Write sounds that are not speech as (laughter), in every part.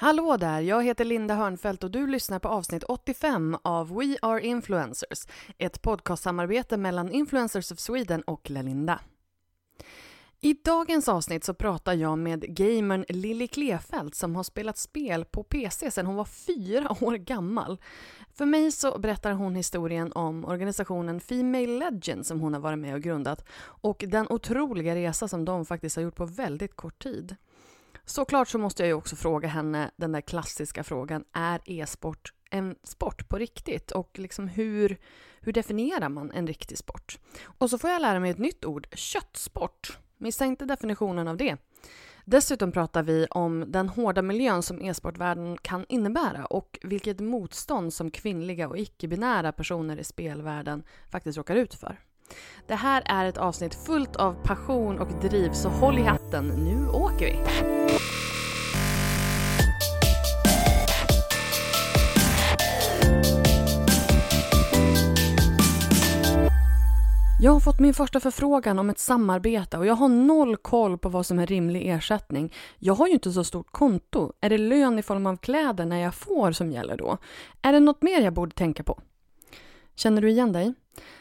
Hallå där, jag heter Linda Hörnfeldt och du lyssnar på avsnitt 85 av We Are Influencers, ett podcastsamarbete mellan Influencers of Sweden och Lelinda. I dagens avsnitt så pratar jag med gamern Lilly Klefelt som har spelat spel på PC sedan hon var fyra år gammal. För mig så berättar hon historien om organisationen Female Legend som hon har varit med och grundat och den otroliga resa som de faktiskt har gjort på väldigt kort tid. Såklart så måste jag ju också fråga henne den där klassiska frågan, är e-sport en sport på riktigt? Och liksom hur, hur definierar man en riktig sport? Och så får jag lära mig ett nytt ord, köttsport. Missa inte definitionen av det. Dessutom pratar vi om den hårda miljön som e-sportvärlden kan innebära och vilket motstånd som kvinnliga och icke-binära personer i spelvärlden faktiskt råkar ut för. Det här är ett avsnitt fullt av passion och driv, så håll i hatten. Nu åker vi! Jag har fått min första förfrågan om ett samarbete och jag har noll koll på vad som är rimlig ersättning. Jag har ju inte så stort konto. Är det lön i form av kläder när jag får som gäller då? Är det något mer jag borde tänka på? Känner du igen dig?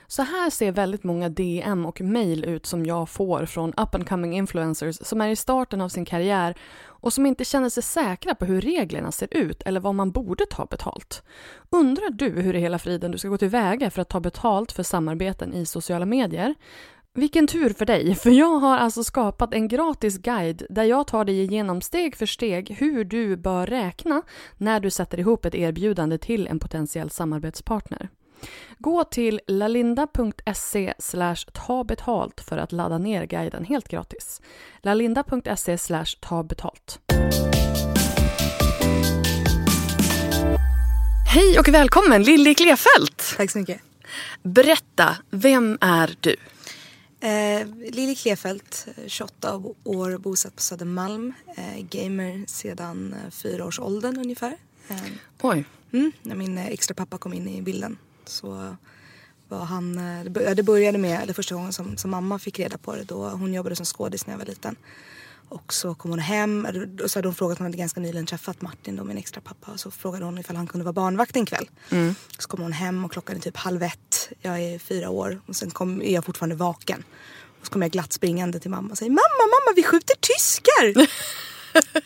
Så här ser väldigt många DM och mail ut som jag får från up and coming influencers som är i starten av sin karriär och som inte känner sig säkra på hur reglerna ser ut eller vad man borde ta betalt. Undrar du hur i hela friden du ska gå tillväga för att ta betalt för samarbeten i sociala medier? Vilken tur för dig, för jag har alltså skapat en gratis guide där jag tar dig igenom steg för steg hur du bör räkna när du sätter ihop ett erbjudande till en potentiell samarbetspartner. Gå till lalinda.se ta betalt för att ladda ner guiden helt gratis. lalinda.se ta betalt. Hej och välkommen Lilly Klefelt! Tack så mycket. Berätta, vem är du? Eh, Lili Klefelt, 28 år, bosatt på Södermalm. Eh, gamer sedan eh, fyra års åldern ungefär. Eh, Oj. mm, när min eh, extra pappa kom in i bilden så var han, eh, det bör- det började med, eller första gången som, som mamma fick reda på det då hon jobbade som skådis när jag var liten. Och så kom hon hem och så hade hon frågat, hon hade ganska nyligen träffat Martin då, min extra pappa. Och så frågade hon ifall han kunde vara barnvakt en kväll. Så kom hon hem och klockan är typ halv ett. Jag är fyra år och sen kom, är jag fortfarande vaken. Och så kommer jag glatt springande till mamma och säger Mamma, mamma vi skjuter tyskar!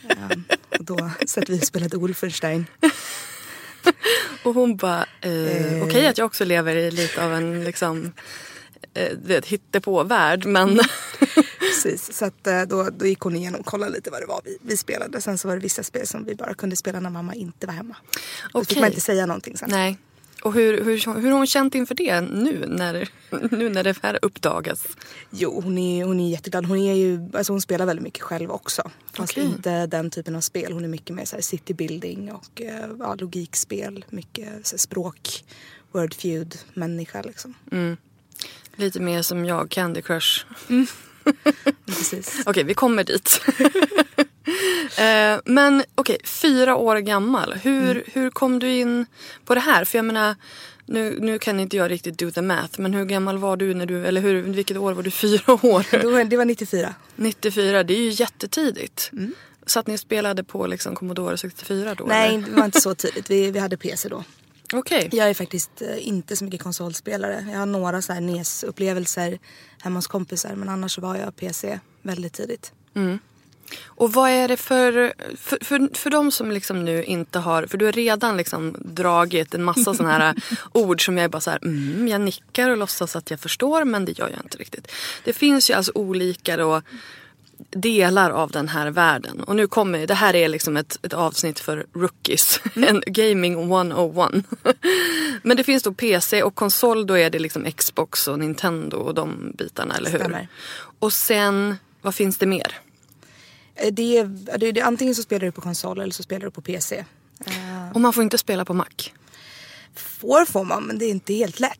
(laughs) ja, och då satt vi och spelade Wolfenstein. Och hon bara, eh, okej att jag också lever i lite av en liksom eh, vet, hittepå-värld men (laughs) Precis, så att, eh, då, då gick hon igenom och kollade lite vad det var vi, vi spelade. Sen så var det vissa spel som vi bara kunde spela när mamma inte var hemma. Då fick man inte säga någonting sen. nej. Och hur, hur, hur har hon känt inför det nu när, nu när det här uppdagas? Jo, hon är, hon är jätteglad. Hon, är ju, alltså hon spelar väldigt mycket själv också. Fast Okej. inte den typen av spel. Hon är mycket mer så här citybuilding och eh, ja, logikspel. Mycket så språk, word feud, människa liksom. Lite mer som jag, Candy Crush. (laughs) Precis. Okej, vi kommer dit. (laughs) Eh, Men okej, fyra år gammal. Hur, hur kom du in på det här? För jag menar, nu, nu kan inte jag riktigt do the math, men hur gammal var du när du, eller hur, vilket år var du? Fyra år? (laughs) Det var 94. 94, det är ju jättetidigt. Mm. Så att ni spelade på liksom Commodore 64 då? Nej, eller? det var inte så tidigt. Vi, vi hade PC då. Okej. Jag är faktiskt eh, inte så mycket konsolspelare. Jag har några så här NES-upplevelser hemma hos kompisar men annars var jag PC väldigt tidigt. Och vad är det för, för, för, för de som liksom nu inte har, för du har redan liksom dragit en massa sådana här (laughs) ord som jag är bara så här, mm, jag nickar och låtsas att jag förstår men det gör jag inte riktigt. Det finns ju alltså olika då delar av den här världen. Och nu kommer, det här är liksom ett, ett avsnitt för rookies. (laughs) en gaming 101. (laughs) men det finns då PC och konsol då är det liksom Xbox och Nintendo och de bitarna, eller hur? Stämmer. Och sen, vad finns det mer? Eh, Det är, det, det, antingen så spelar du på konsol eller så spelar du på PC. Eh, Och man får inte spela på Mac. får får man men det är inte helt lätt.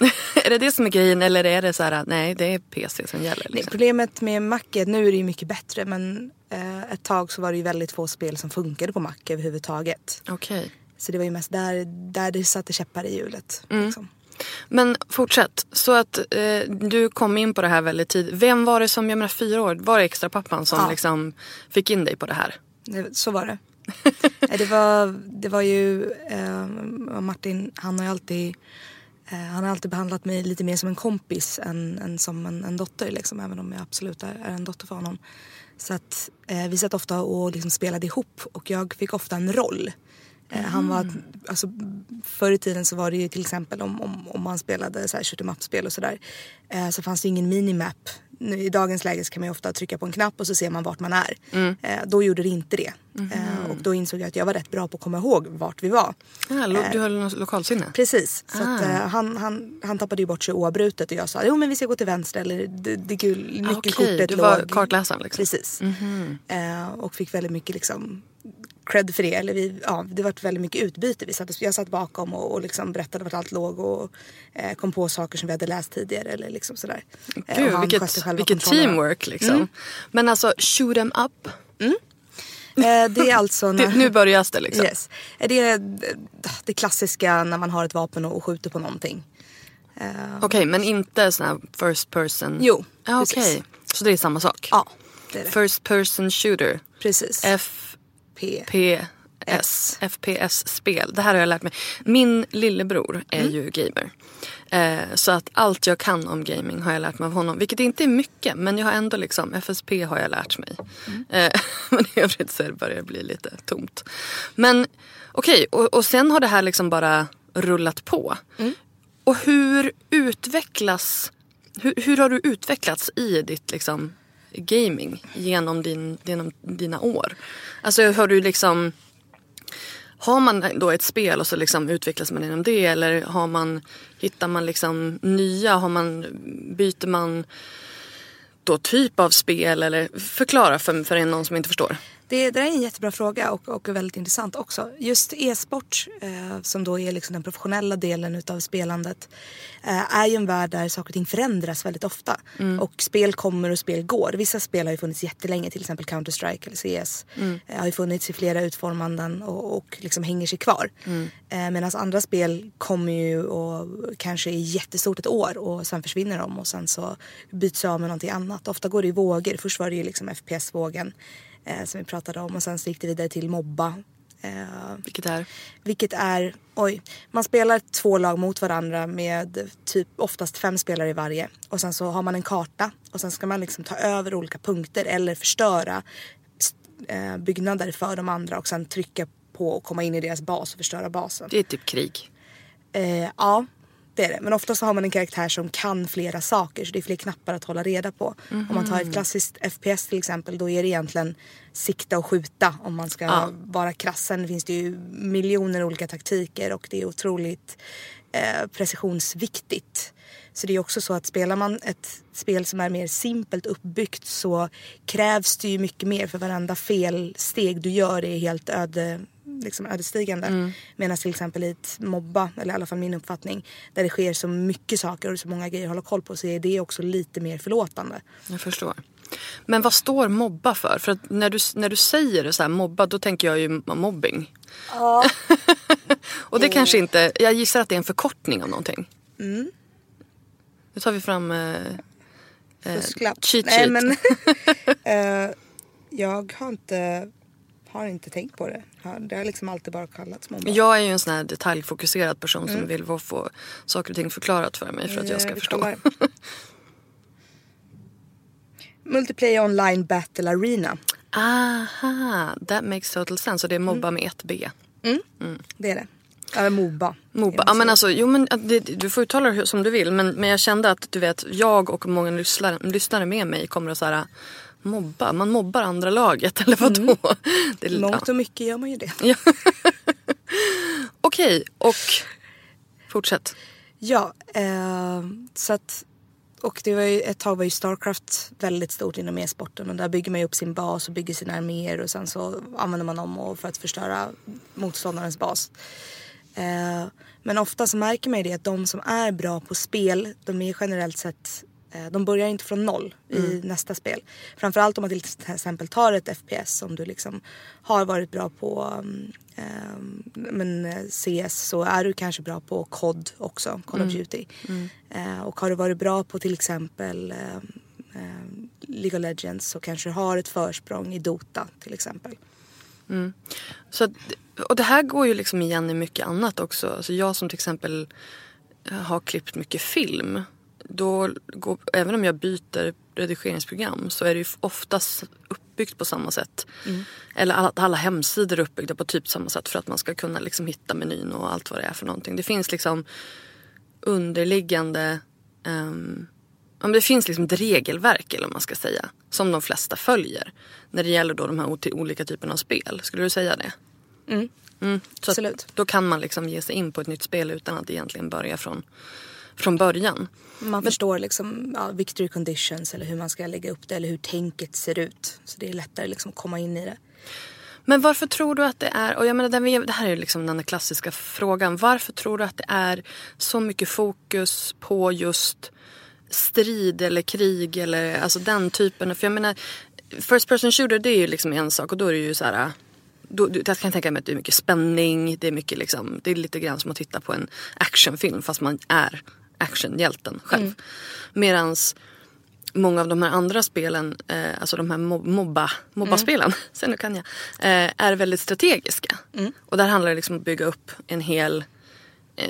(laughs) är det det som är grejen eller är det så här att nej det är PC som gäller? Nej, Liksom? problemet med Mac är nu är det ju mycket bättre men eh, ett tag så var det ju väldigt få spel som funkade på Mac överhuvudtaget. Okej. Så det var ju mest där, där det satte käppar i hjulet. Liksom. Men fortsätt. Så att eh, du kom in på det här väldigt tidigt. Vem var det som, jag menar fyra år, var det extra pappan som Ja. liksom fick in dig på det här? Så var det. (laughs) Det, var, det var ju eh, Martin, han har ju alltid han har alltid behandlat mig lite mer som en kompis än, än som en, en dotter liksom, även om jag absolut är, är en dotter för honom. Så att eh, vi satt ofta och liksom spelade ihop och jag fick ofta en roll. Eh, Han var, alltså, förr i tiden så var det ju till exempel om, om, om man spelade så här shoot em up-spel och sådär eh, så fanns det ingen minimap. I dagens läge så kan man ju ofta trycka på en knapp och så ser man vart man är. Eh, då gjorde det inte det. Eh, och då insåg jag att jag var rätt bra på att komma ihåg vart vi var. Ja, lo- du har något lokalsinne? Precis. Så att, Ah. eh, han, han, han tappade ju bort sig oavbrutet och jag sa jo men vi ska gå till vänster eller det, det gul, Ah, nyckelkortet okej, du var låg- kartläsaren, liksom. Precis. Eh, och fick väldigt mycket liksom cred för det. Eller vi, ja, det var väldigt mycket utbyte. Vi satt, jag satt bakom och, och liksom berättade vart allt låg och eh, kom på saker som vi hade läst tidigare. Eller liksom sådär. Eh, Gud, han vilket, vilket teamwork liksom. Men alltså shoot em up. Eh, det är alltså (laughs) när... Det, nu börjar det liksom. Yes. Eh, Det är det klassiska när man har ett vapen och skjuter på någonting. Eh, Okej, men inte sån här first person? Jo, precis. Okej, så det är samma sak? ja, det är det. First person shooter. Precis. FPS. P. FPS-spel. Det här har jag lärt mig. Min lillebror är Mm. ju gamer. Eh, så att allt jag kan om gaming har jag lärt mig av honom. Vilket inte är mycket men jag har ändå liksom, FSP har jag lärt mig. Mm. Eh, (laughs) men i övrigt så börjar det bli lite tomt. Men okej, och, och sen har det här liksom bara rullat på. Mm. Och hur utvecklas, hur, hur har du utvecklats i ditt liksom gaming genom, din, genom dina år? Alltså har du liksom har man då ett spel och så liksom utvecklas man inom det eller har man, hittar man liksom nya, har man, byter man då typ av spel eller förklara för, för någon som inte förstår. Det, det är en jättebra fråga och, och väldigt intressant också. Just e-sport, eh, som då är liksom den professionella delen utav spelandet, eh, är ju en värld där saker och ting förändras väldigt ofta. Och spel kommer och spel går. Vissa spel har ju funnits jättelänge, till exempel Counter-Strike eller CS. Eh, har ju funnits i flera utformanden och, och liksom hänger sig kvar. Eh, Medan andra spel kommer ju och kanske är jättestort ett år och sen försvinner de och sen så byts av med någonting annat. Ofta går det i vågor. Först var det ju liksom FPS-vågen eh, som vi pratade om och sen så gick det vidare till mobba. Eh, Vilket är? vilket är, oj, man spelar två lag mot varandra med typ oftast fem spelare i varje. Och sen så har man en karta och sen ska man liksom ta över olika punkter eller förstöra eh, byggnader för de andra och sen trycka på och komma in i deras bas och förstöra basen. Det är typ krig. Eh, ja, det. Men ofta så har man en karaktär som kan flera saker så det är fler knappar att hålla reda på. Om man tar ett klassiskt FPS till exempel då är det egentligen sikta och skjuta om man ska Ja. vara krass. Sen finns det ju miljoner olika taktiker och det är otroligt eh, precisionsviktigt. Så det är också så att spelar man ett spel som är mer simpelt uppbyggt så krävs det ju mycket mer för varenda felsteg du gör är helt öde, liksom ödesdigande. Medan till exempel i ett mobba, eller i alla fall min uppfattning, där det sker så mycket saker och så många grejer att hålla koll på så är det också lite mer förlåtande. Jag förstår. Men vad står mobba för? För att när du, när du säger det så här mobba då tänker jag ju mobbing. Ja. (laughs) Och det kanske inte, jag gissar att det är en förkortning av någonting. Mm. Nu tar vi fram eh, eh, cheat Nej sheet. men (laughs) (laughs) eh, jag har inte, har inte tänkt på det. Det har liksom alltid bara kallats mobba. Jag är ju en sån här detaljfokuserad person Mm. som vill få- saker och ting förklarat för mig för att jag ska vi förstå. (laughs) Multiplayer online battle arena. Aha, that makes total sense. Och det är mobba Mm. med ett B. Det är det. Eller Moba. Moba. Ja, men alltså, jo, men det, du får uttala det som du vill. Men, men jag kände att du vet, jag och många lyssnare, lyssnare med mig kommer att så här, mobba. Man mobbar andra laget (laughs) eller vadå? Mm. Det, ja. Mångt och mycket gör man ju det. (laughs) Ja. Okej, och fortsätt. Ja, eh, så att och det var ju, ett tag var ju Starcraft väldigt stort inom e-sporten och där bygger man ju upp sin bas och bygger sina arméer och sen så använder man dem för att förstöra motståndarens bas. Eh, men ofta så märker man ju det att de som är bra på spel, de är generellt sett de börjar inte från noll i nästa spel. Framförallt om man till exempel tar ett FPS om du liksom har varit bra på um, men eh, CS så är du kanske bra på COD också, Call of Duty. Eh, och har du varit bra på till exempel eh, eh, League of Legends så kanske du har ett försprång i Dota till exempel. Så att, och det här går ju liksom igen i mycket annat också. Alltså jag som till exempel eh, har klippt mycket film. Då går, även om jag byter redigeringsprogram så är det ju oftast uppbyggt på samma sätt. Eller alla, alla hemsidor är uppbyggda på typ samma sätt för att man ska kunna liksom hitta menyn och allt vad det är för någonting. Det finns liksom underliggande men det finns liksom ett regelverk eller vad man ska säga. Som de flesta följer. När det gäller då de här olika typerna av spel. Skulle du säga det? Mm, så att Absolut. Då kan man liksom ge sig in på ett nytt spel utan att egentligen börja från, från början. Man förstår liksom ja, victory conditions eller hur man ska lägga upp det eller hur tänket ser ut. Så det är lättare liksom att komma in i det. Men varför tror du att det är, och jag menar det det här är ju liksom den klassiska frågan. Varför tror du att det är så mycket fokus på just strid eller krig eller alltså den typen. För jag menar, first person shooter det är ju liksom en sak och då är det ju så här. Då- jag kan tänka mig att det är mycket spänning, det är mycket liksom, det är lite grann som att titta på en actionfilm fast man är actionhjälten själv. Medans många av de här andra spelen, eh, alltså de här mob- mobba, mobba-spelen, (laughs) sen nu kan jag, eh, är väldigt strategiska. Och där handlar det liksom om att bygga upp en hel eh,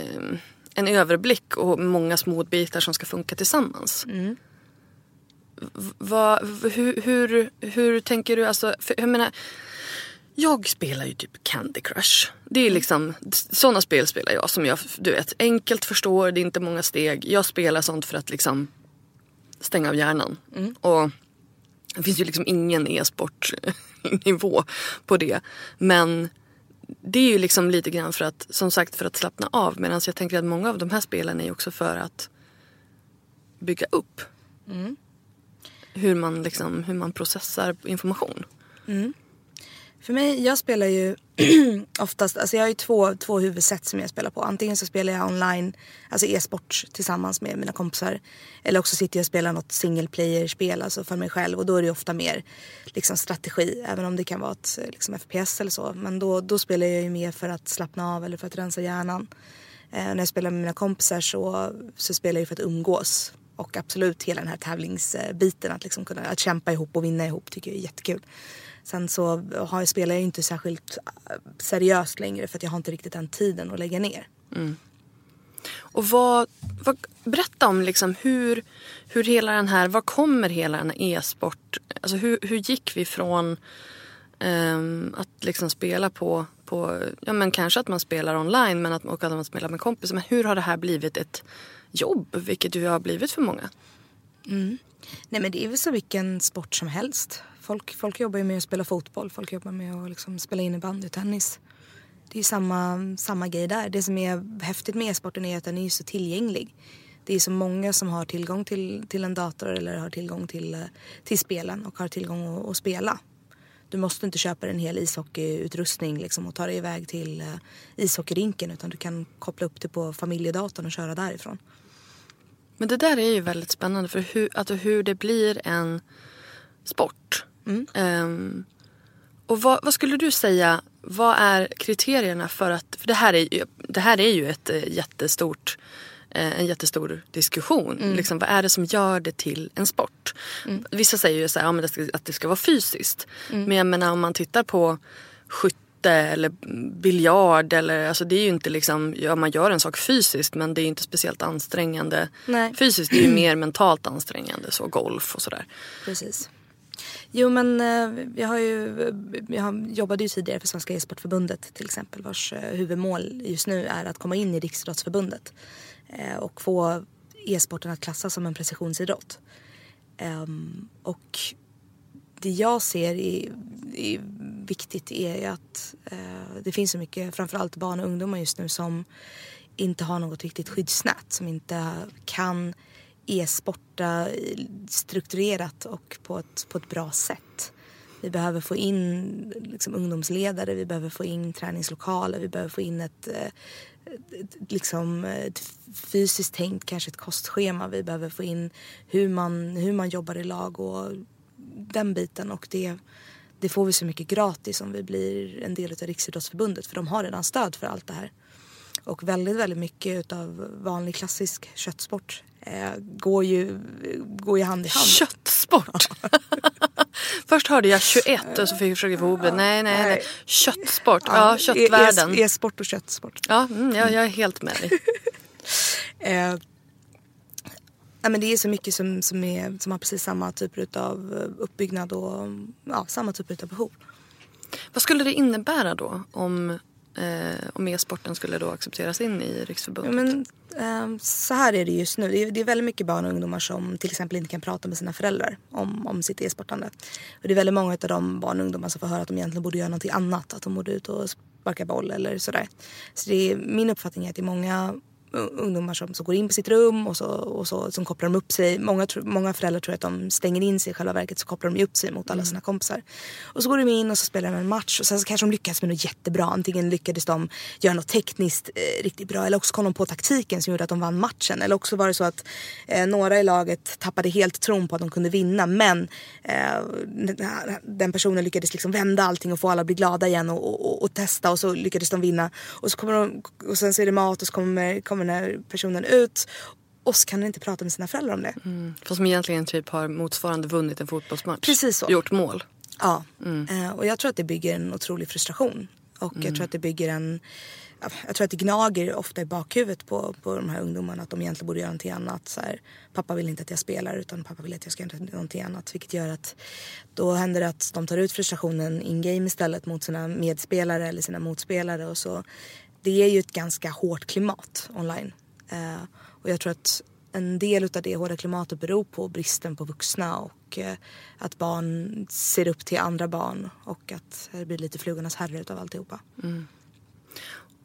en överblick och många små bitar som ska funka tillsammans. V- vad- v- hur, hur, hur tänker du? Alltså, för, jag menar, jag spelar ju typ Candy Crush. Det är liksom, sådana spel spelar jag som jag, du vet, enkelt förstår, det är inte många steg. Jag spelar sånt för att liksom stänga av hjärnan. Och det finns ju liksom ingen e-sportnivå (laughs) på det. Men det är ju liksom lite grann för att, som sagt, för att slappna av. Medan jag tänker att många av de här spelen är ju också för att bygga upp. Hur, man liksom, hur man processar information. För mig, jag spelar ju (clears throat) oftast, alltså jag har ju två, två huvudsätt som jag spelar på. Antingen så spelar jag online, alltså e-sport tillsammans med mina kompisar. Eller också sitter jag och spelar något single player-spel, alltså för mig själv. Och då är det ju ofta mer liksom strategi, även om det kan vara ett liksom FPS eller så. Men då, då spelar jag ju mer för att slappna av eller för att rensa hjärnan. Eh, när jag spelar med mina kompisar så, så spelar jag ju för att umgås. Och absolut hela den här tävlingsbiten, att, liksom kunna, att kämpa ihop och vinna ihop tycker jag är jättekul. Sen så har, spelar jag ju inte särskilt eh, seriöst längre för att jag har inte riktigt den tiden att lägga ner. Mm. Och vad, vad, berätta om liksom hur, hur hela den här, var kommer hela den här e-sport, alltså hur, hur gick vi från um, att liksom spela på, på, ja men kanske att man spelar online men att, och att man spelar med kompisar. Men hur har det här blivit ett jobb, vilket ju har blivit för många? Mm. Nej men det är väl så vilken sport som helst. Folk, folk jobbar ju med att spela fotboll, folk jobbar med att liksom spela innebandy, tennis. Det är ju samma, samma grej där. Det som är häftigt med e-sporten är att den är så tillgänglig. Det är så många som har tillgång till, till en dator eller har tillgång till, eh, till spelen och har tillgång att, att spela. Du måste inte köpa en hel ishockeyutrustning liksom och ta dig iväg till eh, ishockeyrinken utan du kan koppla upp det på familjedatorn och köra därifrån. Men det där är ju väldigt spännande för hur, alltså hur det blir en sport. Ehm, och vad, vad skulle du säga, vad är kriterierna för att, för det här är ju, det här är ju ett eh, jättestort eh, en jättestor diskussion. Liksom, vad är det som gör det till en sport? Vissa säger ju så här, ja, att det ska vara fysiskt. Men jag menar om man tittar på skytte eller biljard. Eller, alltså det är ju inte liksom, ja, man gör en sak fysiskt men det är inte speciellt ansträngande. Nej. Fysiskt är ju mer mentalt ansträngande, så golf och sådär. Precis. Jo men eh, jag har ju, jag jobbade ju tidigare för Svenska e-sportförbundet till exempel vars eh, huvudmål just nu är att komma in i Riksidrottsförbundet eh, och få e-sporten att klassas som en precisionsidrott. Ehm, och det jag ser är, är viktigt är ju att eh, det finns så mycket, framförallt barn och ungdomar just nu som inte har något riktigt skyddsnät, som inte kan e-sporta strukturerat och på ett, på ett bra sätt. Vi behöver få in liksom, ungdomsledare, vi behöver få in träningslokaler, vi behöver få in ett, eh, ett, liksom, ett fysiskt tänkt, kanske ett kostschema. Vi behöver få in hur man, hur man jobbar i lag och den biten. Och det, det får vi så mycket gratis om vi blir en del av Riksidrottsförbundet för de har redan stöd för allt det här. Och väldigt, väldigt mycket av vanlig klassisk köttsport eh, går, ju, går ju hand i hand. Köttsport! (laughs) Först hörde jag 21 och så fick jag försöka få ihop det. Nej, nej, nej. Köttsport. Ja, köttvärlden. E- E-sport och köttsport. Ja, mm, jag, jag är helt med dig. (laughs) Eh, nej, men det är så mycket som, som, är, som har precis samma typer av uppbyggnad och ja, samma typer av behov. Vad skulle det innebära då om, eh, om e-sporten skulle då accepteras in i Ja, Riksförbundet? men, eh, så här är det just nu. Det är, det är väldigt mycket barn och ungdomar som till exempel inte kan prata med sina föräldrar om, om sitt e-sportande. Och det är väldigt många av de barn och ungdomar som får höra att de egentligen borde göra någonting annat. Att de borde ut och sparka boll eller sådär. Så det är, min uppfattning är att det är många ungdomar som, som går in på sitt rum och så, och så som kopplar de upp sig. Många, många föräldrar tror att de stänger in sig i själva verket så kopplar de upp sig mot alla sina kompisar. Och så går de in och så spelar de en match och sen så kanske de lyckas med något jättebra. Antingen lyckades de göra något tekniskt eh, riktigt bra eller också kom de på taktiken som gjorde att de vann matchen. Eller också var det så att eh, några i laget tappade helt tron på att de kunde vinna men eh, den personen lyckades liksom vända allting och få alla att bli glada igen och, och, och, och testa och så lyckades de vinna. Och, så kommer de, och sen så är det mat och så kommer, kommer den här personen ut och så kan den inte prata med sina föräldrar om det. Fast som egentligen typ har motsvarande vunnit en fotbollsmatch. Precis så. Gjort mål. Ja, eh, och jag tror att det bygger en otrolig frustration. Och jag tror att det bygger en... ja, Jag tror att det gnager ofta i bakhuvudet på, på de här ungdomarna att de egentligen borde göra någonting annat. Så här, pappa vill inte att jag spelar utan pappa vill att jag ska göra någonting annat. Vilket gör att då händer det att de tar ut frustrationen in-game istället mot sina medspelare eller sina motspelare. Och så, det är ju ett ganska hårt klimat online. Eh, och jag tror att en del av det hårda klimatet beror på bristen på vuxna och eh, att barn ser upp till andra barn och att det blir lite flugornas herre utav alltihopa. Mm.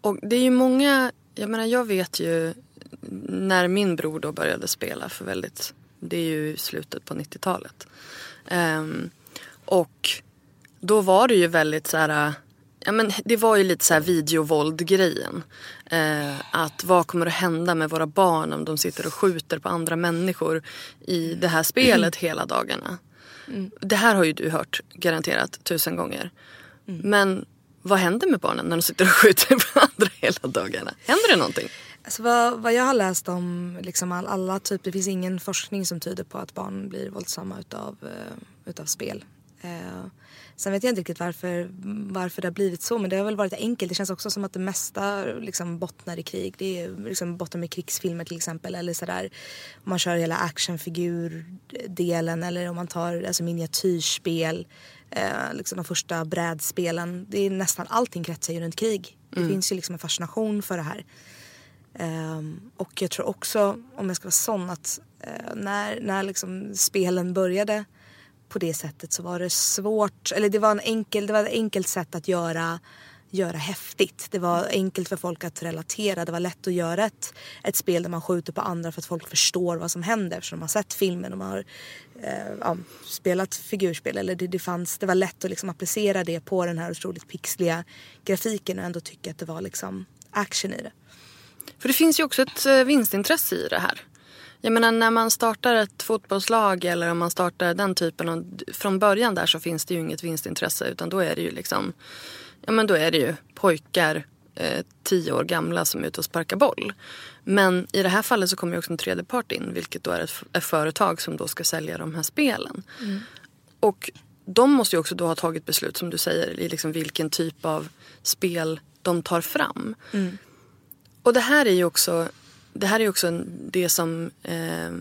Och det är ju många, jag menar jag vet ju när min bror då började spela för väldigt, det är ju slutet på 90-talet. Eh, och då var det ju väldigt så här, ja men det var ju lite så här videovåld-grejen. Eh, att vad kommer att hända med våra barn om de sitter och skjuter på andra människor i det här spelet (clears throat) hela dagarna. Det här har ju du hört garanterat tusen gånger. Men vad händer med barnen när de sitter och skjuter på andra hela dagarna? Händer det någonting? Alltså vad, vad jag har läst om liksom all, alla typer, det finns ingen forskning som tyder på att barn blir våldsamma utav, eh, utav spel. Eh, sen vet jag inte riktigt varför, varför det har blivit så men det har väl varit enkelt. Det känns också som att det mesta liksom bottnar i krig. Det är liksom bottnar med krigsfilmer till exempel eller sådär. Om man kör hela actionfigurdelen eller om man tar alltså miniatyrspel. Eh, liksom de första brädspelen. Det är nästan allting kretsar ju runt krig. Det finns ju liksom en fascination för det här. Ehm, och jag tror också, om jag ska vara sån, att eh, när, när liksom spelen började på det sättet så var det svårt, eller det var, en enkel, det var ett enkelt sätt att göra, göra häftigt. Det var enkelt för folk att relatera. Det var lätt att göra ett, ett spel där man skjuter på andra för att folk förstår vad som händer eftersom de har sett filmen och man har eh, ja, spelat figurspel. Eller det, det, fanns, det var lätt att liksom applicera det på den här otroligt pixliga grafiken och ändå tycka att det var liksom action i det. För det finns ju också ett eh, vinstintresse i det här. Jag menar när man startar ett fotbollslag eller om man startar den typen av... Från början där så finns det ju inget vinstintresse utan då är det ju liksom... Ja men då är det ju pojkar eh, tio år gamla som är ute och sparkar boll. Men i det här fallet så kommer ju också en tredje part in vilket då är ett, ett företag som då ska sälja de här spelen. Och de måste ju också då ha tagit beslut som du säger i liksom vilken typ av spel de tar fram. Och det här är ju också, det här är också en- det som eh,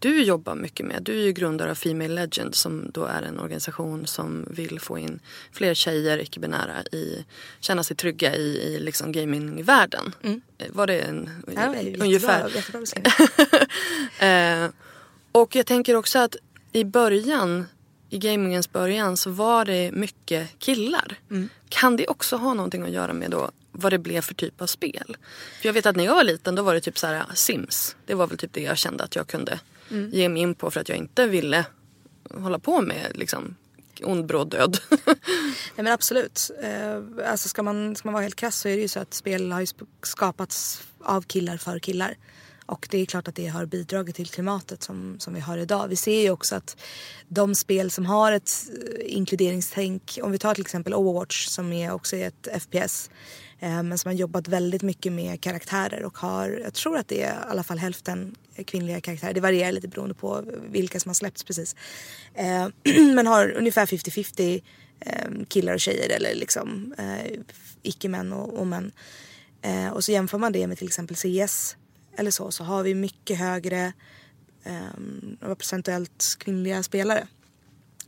du jobbar mycket med. Du är ju grundare av Female Legend som då är en organisation som vill få in fler tjejer, icke-binära, i, känna sig trygga i, i liksom gamingvärlden. Eh, Var det en, Ja, jättebra- ungefär? jättebra beskrivning. (laughs) Eh, och jag tänker också att i början, i gamingens början så var det mycket killar. Kan det också ha någonting att göra med då vad det blev för typ av spel? För jag vet att när jag var liten då var det typ så här Sims. Det var väl typ det jag kände att jag kunde ge mig in på för att jag inte ville hålla på med liksom ond bråd död. (laughs) Nej men absolut. Eh, alltså ska man, ska man vara helt krass så är det ju så att spel har skapats av killar för killar. Och det är klart att det har bidragit till klimatet som, som vi har idag. Vi ser ju också att de spel som har ett eh, inkluderingstänk, om vi tar till exempel Overwatch som är också är ett FPS. Eh, men som har jobbat väldigt mycket med karaktärer och har, jag tror att det är i alla fall hälften kvinnliga karaktärer. Det varierar lite beroende på vilka som har släppts precis. Eh, (clears throat) men har ungefär 50-50 eh, killar och tjejer eller liksom icke-män och, och män. Och så jämför man det med till exempel CS eller så, så har vi mycket högre procentuellt kvinnliga spelare.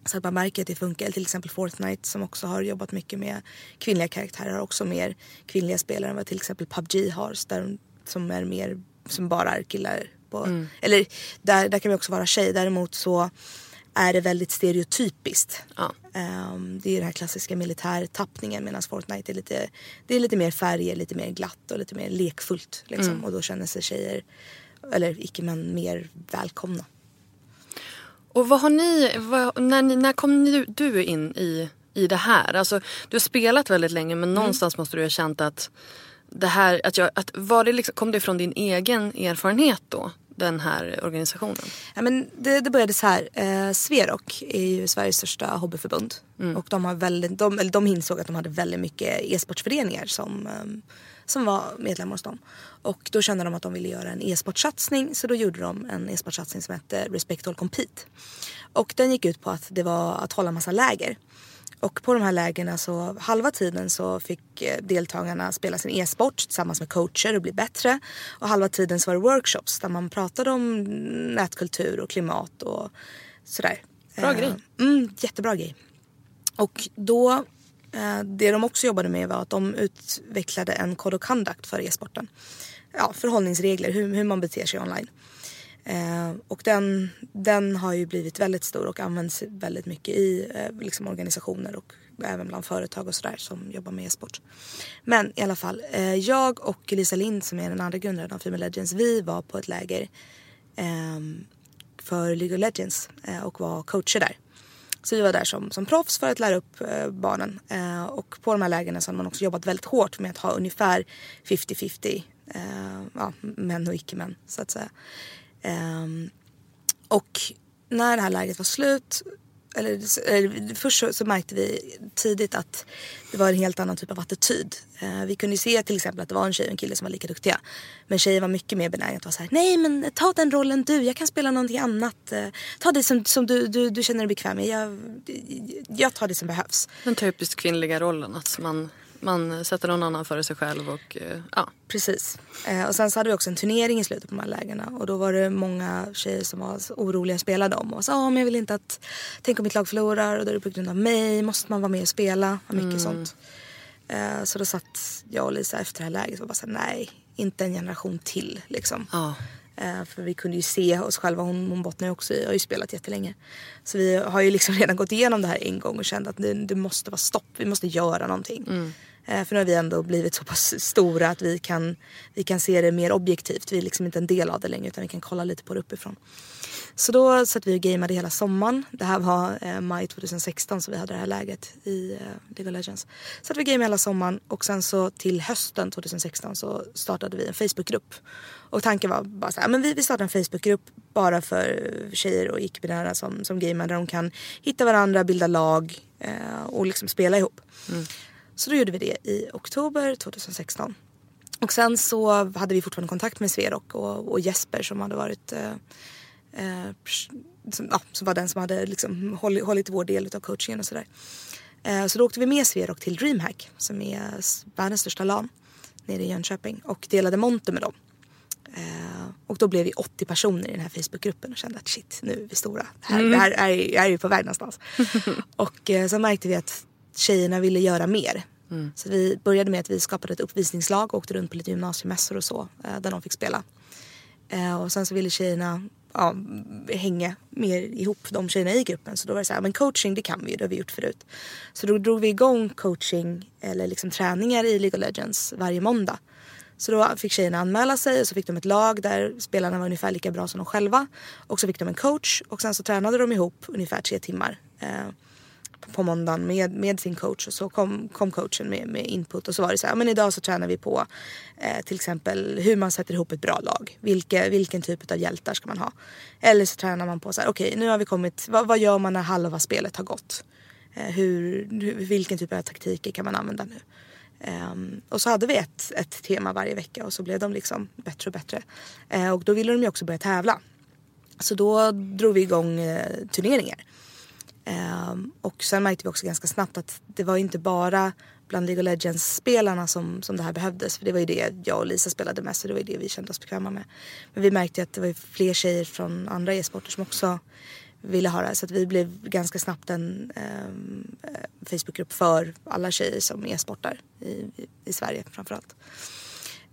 Så att man märker att det funkar. Till exempel Fortnite som också har jobbat mycket med kvinnliga karaktärer har också mer kvinnliga spelare än vad till exempel PubG har. Där, som är mer, som bara är killar. På, Eller där, där kan vi också vara tjej. Däremot så är det väldigt stereotypiskt. Ja. Ehm, det är den här klassiska militärtappningen medan Fortnite är lite, det är lite mer färger, lite mer glatt och lite mer lekfullt. Liksom. Och då känner sig tjejer, eller icke-män, mer välkomna. Och vad har ni, vad, när, när kom ni, du in i, i det här? Alltså, du har spelat väldigt länge men någonstans måste du ha känt att det här, att jag, att var det liksom, kom det från din egen erfarenhet då? Den här organisationen? Ja, men det, det började så här. Eh, Sverok är ju Sveriges största hobbyförbund. Och de, har väldigt, de, eller de insåg att de hade väldigt mycket e-sportsföreningar som, ehm, som var medlemmar hos dem. Och då kände de att de ville göra en e-sportsatsning så då gjorde de en e-sportsatsning som hette Respect All Compete. Och den gick ut på att det var att hålla massa läger. Och på de här lägren så halva tiden så fick eh, deltagarna spela sin e-sport tillsammans med coacher och bli bättre. Och halva tiden så var det workshops där man pratade om nätkultur och klimat och sådär. Bra Eh, grej. Mm, jättebra grej. Och då, eh, Eh, det de också jobbade med var att de utvecklade en code of conduct för e-sporten. Ja, förhållningsregler, hur, hur man beter sig online. Eh, och den, den har ju blivit väldigt stor och används väldigt mycket i eh, liksom organisationer och även bland företag och sådär som jobbar med e-sport. Men i alla fall, eh, jag och Lisa Lind som är den andra grundaren av Female Legends, vi var på ett läger ehm, för League of Legends eh, och var coacher där. Så vi var där som, som proffs för att lära upp eh, barnen. Eh, och på de här lägren så har man också jobbat väldigt hårt med att ha ungefär 50-50 eh, ja, män och icke-män så att säga. Ehm, och när det här lägret var slut, eller, eller först så, så märkte vi tidigt att det var en helt annan typ av attityd. Eh, vi kunde ju se till exempel att det var en tjej och en kille som var lika duktiga. Men tjejer var mycket mer benägna att vara så här: nej men ta den rollen du, jag kan spela någonting annat. Eh, ta det som, som du, du, du känner dig bekväm med. Jag, jag tar det som behövs. Den typiskt kvinnliga rollen att man, man sätter någon annan före sig själv och eh, ja. Precis. Eh, och sen så hade vi också en turnering i slutet på de här lägena och då var det många tjejer som var oroliga att spela dem och sa ah, men jag vill inte att, tänk om mitt lag förlorar och då är det på grund av mig, måste man vara med och spela och mycket sånt. Eh, så då satt jag och Lisa efter det här läget och bara här, nej, inte en generation till liksom. Ja. Eh, för vi kunde ju se oss själva, hon, hon bottnar ju också i, har ju spelat jättelänge. Så vi har ju liksom (laughs) redan gått igenom det här en gång och kände att det, det måste vara stopp, vi måste göra någonting. Eh, för nu har vi ändå blivit så pass stora att vi kan, vi kan se det mer objektivt. Vi är liksom inte en del av det längre utan vi kan kolla lite på det uppifrån. Så då satt vi och gameade hela sommaren. Det här var eh, maj 2016 så vi hade det här läget i eh, League of Legends. Så att vi gameade hela sommaren och sen så till hösten 2016 så startade vi en Facebookgrupp. Och tanken var bara så här, men vi, vi startar en Facebookgrupp bara för tjejer och icke-binära som, som gamer där de kan hitta varandra, bilda lag eh, och liksom spela ihop. Så då gjorde vi det i oktober 2016. Och sen så hade vi fortfarande kontakt med Sverok och, och Jesper som hade varit eh, eh, som, ja, som var den som hade liksom hållit, hållit vår del av coachingen och sådär. Eh, så då åkte vi med Sverok till DreamHack som är världens största LAN nere i Jönköping och delade monter med dem. Eh, och då blev vi 80 personer i den här Facebookgruppen och kände att shit, nu är vi stora. Det här, det här är, jag är ju på väg någonstans. (laughs) och eh, så märkte vi att tjejerna ville göra mer. Så vi började med att vi skapade ett uppvisningslag och åkte runt på lite gymnasiemässor och så eh, där de fick spela. Och sen så ville tjejerna ja, hänga mer ihop, de tjejerna i gruppen. Så då var det så här, men coaching det kan vi ju, det har vi gjort förut. Så då drog vi igång coaching eller liksom träningar i League of Legends varje måndag. Så då fick tjejerna anmäla sig och så fick de ett lag där spelarna var ungefär lika bra som de själva. Och så fick de en coach och sen så tränade de ihop ungefär tre timmar. Eh, på måndagen med, med sin coach och så kom, kom coachen med, med input och så var det så här, men idag så tränar vi på eh, till exempel hur man sätter ihop ett bra lag. Vilke, vilken typ av hjältar ska man ha? Eller så tränar man på så här, okej nu har vi kommit, vad, vad gör man när halva spelet har gått? Eh, hur, hur, vilken typ av taktiker kan man använda nu? Um, och så hade vi ett, ett tema varje vecka och så blev de liksom bättre och bättre. Uh, och då ville de ju också börja tävla. Så då drog vi igång eh, uh, turneringar. Um, ehm, och sen märkte vi också ganska snabbt att det var inte bara bland League of Legends-spelarna som, som det här behövdes. För det var ju det jag och Lisa spelade mest och det var ju det vi kände oss bekväma med. Men vi märkte ju att det var fler tjejer från andra e-sporter som också ville ha det här. Så att vi blev ganska snabbt en ehm, eh, Facebookgrupp för alla tjejer som e-sportar i, i, Sverige framförallt.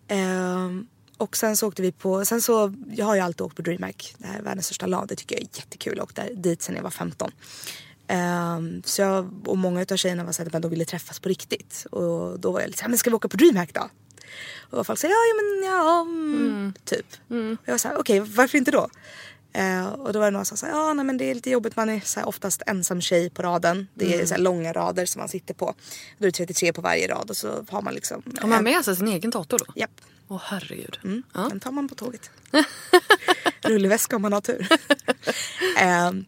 Ehm, och sen så åkte vi på, sen så, jag har ju alltid åkt på DreamHack, det här är världens största LAN, det tycker jag är jättekul. Jag åkte dit sen jag var 15. Ehm, så jag och många av tjejerna var såhär att de ville träffas på riktigt. Och då var jag lite såhär, men ska vi åka på DreamHack då? Och folk sa ja, ja men ja, mm, typ. Och jag var såhär, okej varför inte då? Eh, och då var det några som sa, ja nej men det är lite jobbigt, man är så här, oftast ensam tjej på raden. Det är så här, långa rader som man sitter på. Då är det 33 på varje rad och så har man liksom... Har man med sig sin egen dator då? Japp. Åh herregud. Mm. Ja. Den tar man på tåget. (laughs) Rullväska om man har tur. (laughs) Ehm,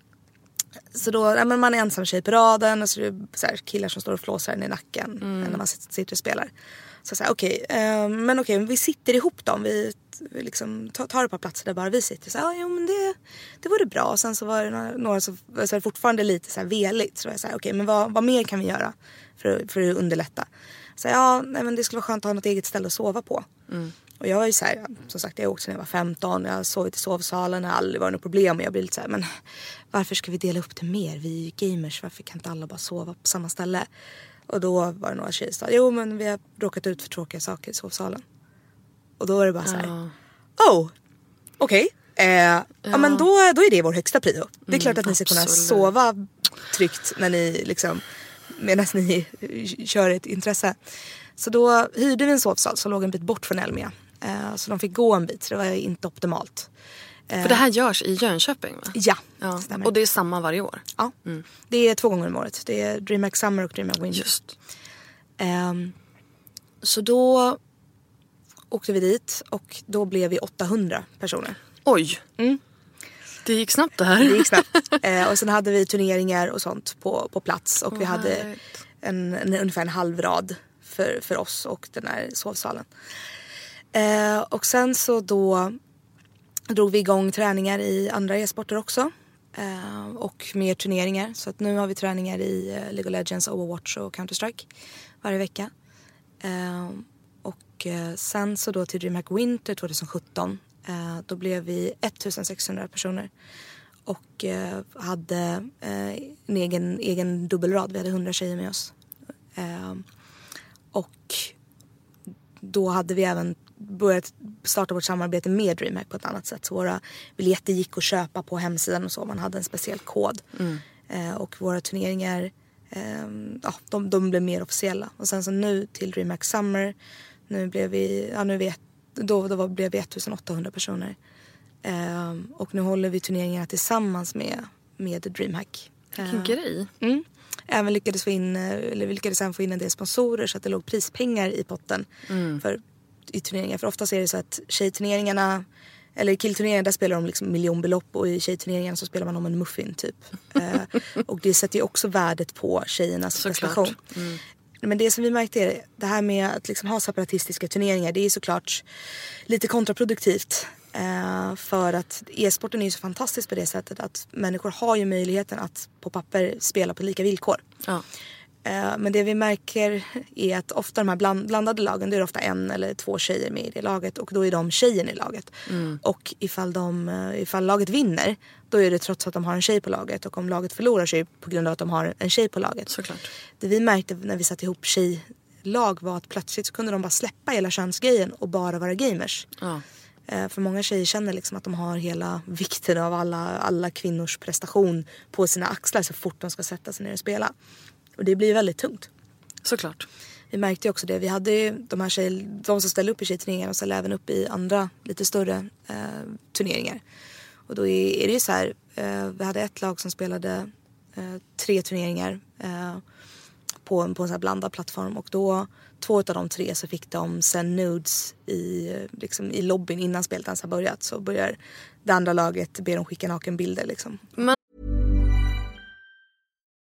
så då, ja, men man är ensam tjej på raden och så är det så här, killar som står och flåsar en i nacken när man sitter och spelar. Så så här, okej, ehm, men okej, vi sitter ihop då. Vi liksom tar, tar ett par platser där bara vi sitter. Så här, ja, jo, men det, det vore bra. Och sen så var det några, några som så här, fortfarande lite så här veligt. Så var jag så här, okej, men vad, vad mer kan vi göra för, att- för att underlätta? Så här, ja, nej, men det skulle vara skönt att ha något eget ställe att sova på. Och jag var ju så här, som sagt jag har åkt sedan jag var 15, jag har sovit i sovsalen, det har aldrig varit något problem. Och jag blir lite så här, men varför ska vi dela upp det mer? Vi är ju gamers, varför kan inte alla bara sova på samma ställe? Och då var det några tjejer som sa, jo men vi har råkat ut för tråkiga saker i sovsalen. Och då var det bara så här, oh, okej. Eh, ja. men då, då är det vår högsta prio. Det är klart att ni ska kunna absolut. sova tryggt när ni liksom medan ni (laughs) kör ett intresse. Så då hyrde vi en sovsal som låg en bit bort från Elmia. Eh, så de fick gå en bit så det var inte optimalt. För det här görs i Jönköping va? Ja, Ja. stämmer. Och det är samma varje år? ja. Det är två gånger om året. Det är DreamHack Summer och DreamHack Winter. Just. Ehm, så då åkte vi dit och då blev vi 800 personer. Oj! Det gick snabbt det här. Mm. Det gick snabbt. eh, och sen hade vi turneringar och sånt på, på plats och vi Vad hade en, en, ungefär en halv rad för, för oss och den här sovsalen. Eh, och sen så då drog vi igång träningar i andra e-sporter också. Eh, och mer turneringar. Så att nu har vi träningar i eh, League of Legends, Overwatch och Counter-Strike varje vecka. Och eh, sen så då till DreamHack Winter 2017 eh, då blev vi 1600 personer. Och eh, hade en egen, egen dubbelrad. Vi hade 100 tjejer med oss. Och då hade vi även börjat starta vårt samarbete med DreamHack på ett annat sätt. Så våra biljetter gick att köpa på hemsidan och så. Man hade en speciell kod. Eh, och våra turneringar ja, de, de blev mer officiella. Och sen så nu till DreamHack Summer, nu blev vi, ja, nu vi ett, då, då blev vi 1800 personer. Ehm, och nu håller vi turneringarna tillsammans med, med DreamHack. Vilken Ehm, grej. Mm. Även lyckades få in, eh, eller vi lyckades även få in en del sponsorer så att det låg prispengar i potten för, i turneringar. För oftast är det så att tjejturneringarna eller i killturneringar där spelar de liksom miljonbelopp och i tjejturneringarna så spelar man om en muffin typ. (laughs) eh, och det sätter ju också värdet på tjejernas Såklart. prestation. Men det som vi märkte är det här med att liksom ha separatistiska turneringar det är såklart lite kontraproduktivt. Eh, för att e-sporten är ju så fantastisk på det sättet att människor har ju möjligheten att på papper spela på lika villkor. Ja. Eh, Men det vi märker är att ofta de här bland, blandade lagen, då är det ofta en eller två tjejer med i det laget och då är de tjejen i laget. Och ifall, de, eh, ifall laget vinner, då är det trots att de har en tjej på laget och om laget förlorar så är det på grund av att de har en tjej på laget. Såklart. Det vi märkte när vi satte ihop tjejlag var att plötsligt så kunde de bara släppa hela könsgrejen och bara vara gamers. Ja. Eh, För många tjejer känner liksom att de har hela vikten av alla, alla kvinnors prestation på sina axlar så fort de ska sätta sig ner och spela. Och det blir väldigt tungt. Såklart. Vi märkte ju också det. Vi hade ju de här tjej, de som ställde upp i tjejturneringar och ställde även upp i andra lite större eh, turneringar. Och då är, är det ju så här. Eh, vi hade ett lag som spelade eh, tre turneringar eh, på, en- på en sån här blandad plattform och då två av de tre så fick de sen nudes i, liksom, i lobbyn innan spelet ens har börjat. Så börjar det andra laget be dem skicka nakenbilder liksom.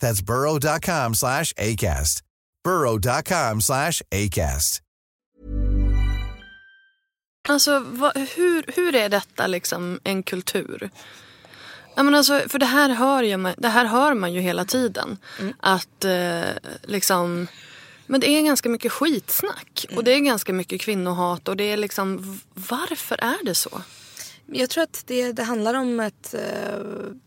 That's burrow.com slash ACAST. burrow.com slash ACAST. Alltså, vad, hur, hur är detta liksom en kultur? Ja, men alltså, för det här, hör ju, man- det här hör man ju hela tiden. Att eh, liksom... Men det är ganska mycket skitsnack. Och det är ganska mycket kvinnohat. Och det är liksom... Varför är det så? Jag tror att det, det handlar om ett, eh,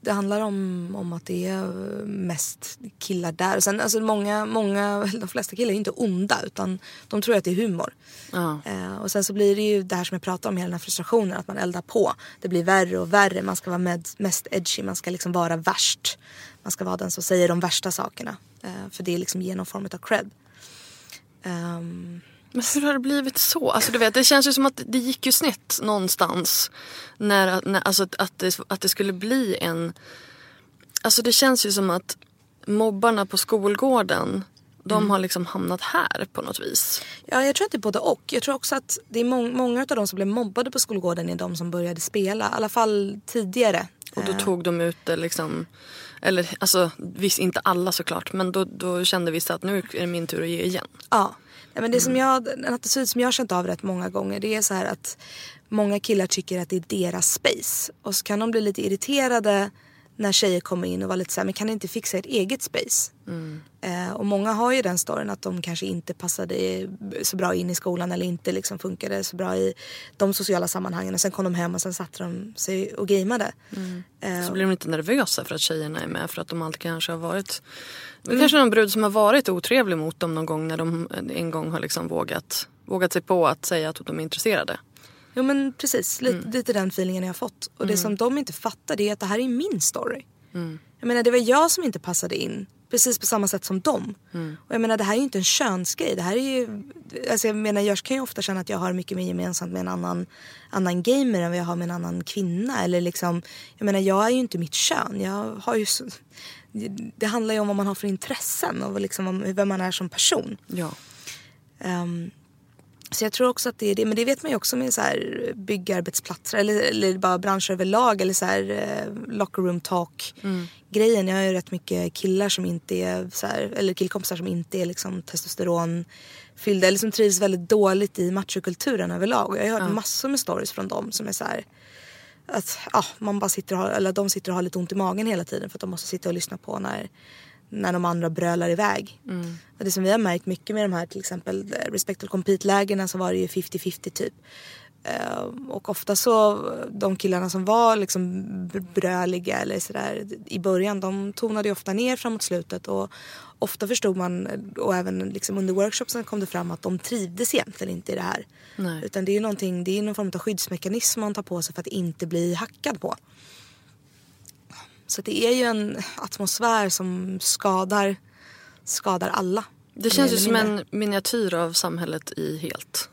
det handlar om, om att det är mest killar där. Och sen, alltså många, många, (laughs) de flesta killar är inte onda utan de tror att det är humor. Ja. Eh, och sen så blir det ju det här som jag pratar om, hela den här frustrationen att man eldar på. Det blir värre och värre, man ska vara med, mest edgy, man ska liksom vara värst. Man ska vara den som säger de värsta sakerna. Eh, för det är liksom genom form av cred. Ehm, Men hur har det blivit så? Alltså, du vet, det känns ju som att det gick ju snett någonstans. När, när, alltså, att, att, det, att det skulle bli en... Alltså det känns ju som att mobbarna på skolgården de har liksom hamnat här på något vis. Ja, jag tror att det är både och. Jag tror också att det är mång- många av de som blev mobbade på skolgården är de som började spela. I alla fall tidigare. Och då Eh, tog de ut det liksom. Eller alltså visst inte alla såklart. Men då, då kände vissa att nu är det min tur att ge igen. Ja. Nej, men det som jag, en attityd som jag har känt av rätt många gånger det är så här att många killar tycker att det är deras space. Och så kan de bli lite irriterade när tjejer kommer in och vara lite så här, men kan ni inte fixa ert eget space? Eh, och många har ju den storyn att de kanske inte passade så bra in i skolan eller inte liksom funkade så bra i de sociala sammanhangen. Och sen kom de hem och sen satte de sig och gameade. Eh, Så blir de inte nervösa för att tjejerna är med. För att de alltid kanske har varit. Det kanske någon brud som har varit otrevlig mot dem någon gång. När de en gång har liksom vågat, vågat sig på att säga att de är intresserade. Jo men precis, lite, lite den feelingen jag har fått. Och det som de inte fattar det är att det här är min story. Jag menar det var jag som inte passade in. Precis på samma sätt som dem. Och jag menar det här är ju inte en könsgrej. Det här är ju, alltså jag menar jag kan ju ofta känna att jag har mycket mer gemensamt med en annan, annan gamer än vad jag har med en annan kvinna. Eller liksom, jag menar jag är ju inte mitt kön. Jag har ju så, det handlar ju om vad man har för intressen och liksom om vem man är som person. Ja. Ehm, så jag tror också att det är det. Men det vet man ju också med så här byggarbetsplatser eller, eller bara branscher överlag. Eller så här eh, locker room talk grejen. Jag har ju rätt mycket killar som inte är så här, eller killkompisar som inte är liksom testosteronfyllda. Eller som trivs väldigt dåligt i machokulturen överlag. Och jag har hört massor med stories från dem som är så här att ja, man bara sitter och har, eller de sitter och har lite ont i magen hela tiden för att de måste sitta och lyssna på när, när de andra brölar iväg. Och det som vi har märkt mycket med de här till exempel Respect och Compete-lägena så var det ju 50-50 typ. Eh, och ofta så de killarna som var liksom br- bröliga eller sådär i början de tonade ju ofta ner framåt slutet och ofta förstod man och även liksom under workshopsen kom det fram att de trivdes egentligen inte i det här. Nej. Utan det är ju någonting, det är någon form av skyddsmekanism man tar på sig för att inte bli hackad på. Så det är ju en atmosfär som skadar, skadar alla. Det känns ju som en miniatyr av samhället i helt.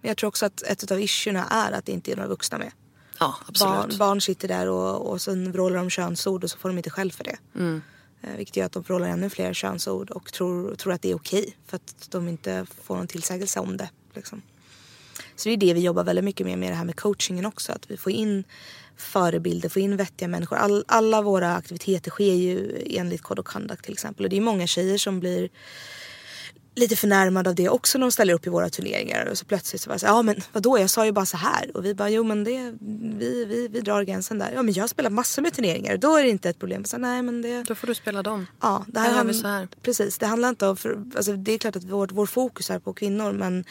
Men jag tror också att ett av issuerna är att det inte är några vuxna med. Ja, absolut. Barn, barn sitter där och, och sen vrålar de könsord och så får de inte skäll för det. Mm. Eh, vilket gör att de vrålar ännu fler könsord och tror, tror att det är okej för att de inte får någon tillsägelse om det. Liksom. Så det är det vi jobbar väldigt mycket med med det här med coachingen också. Att vi får in förebilder, få in vettiga människor. All, alla våra aktiviteter sker ju enligt Code of Conduct till exempel. Och det är många tjejer som blir lite förnärmade av det också när de ställer upp i våra turneringar. Och så plötsligt så det så ja men vadå jag sa ju bara så här. Och vi bara, jo men det, vi, vi, vi drar gränsen där. Ja men jag har spelat massor med turneringar då är det inte ett problem. Så, nej men det... Då får du spela dem. Ja, det här Här har vi hand- så här. Precis, det handlar inte om, för, alltså det är klart att vår, vår fokus är på kvinnor men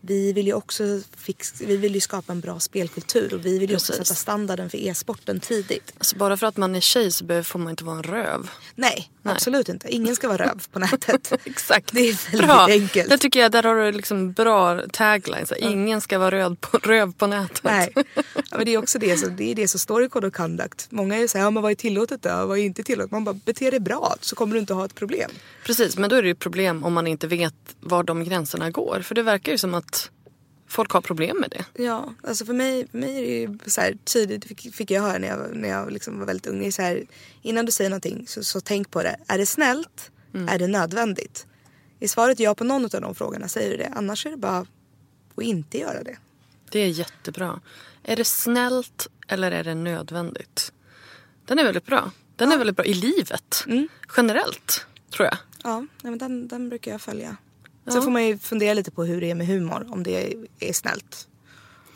vi vill ju också fix, vi vill ju skapa en bra spelkultur och vi vill ju också sätta standarden för e-sporten tidigt. Alltså bara för att man är tjej så får man inte vara en röv. Nej, Nej. absolut inte. Ingen ska vara röv på nätet. (laughs) Exakt. Det är väldigt Bra. enkelt. Det tycker jag, där har du liksom bra tagline. Så ingen ska vara röd på, röv på nätet. Nej, (laughs) ja, men det är också det, så, det är det som står i Code of Conduct. Många är såhär, ja men vad är tillåtet då? Vad är inte tillåtet? Man bara, bete dig bra så kommer du inte ha ett problem. Precis, men då är det ju problem om man inte vet var de gränserna går. För det verkar ju som att folk har problem med det. Ja, alltså för mig, för mig är det ju så här tydligt, fick, fick jag höra när jag, när jag liksom var väldigt ung. Så här, innan du säger någonting så, så tänk på det. Är det snällt? Är det nödvändigt? Är svaret ja på någon av de frågorna säger du det. Annars är det bara att inte göra det. Det är jättebra. Är det snällt eller är det nödvändigt? Den är väldigt bra. Den är väldigt bra i livet. Generellt, tror jag. Ja, men den, den brukar jag följa. Sen får man ju fundera lite på hur det är med humor. Om det är snällt.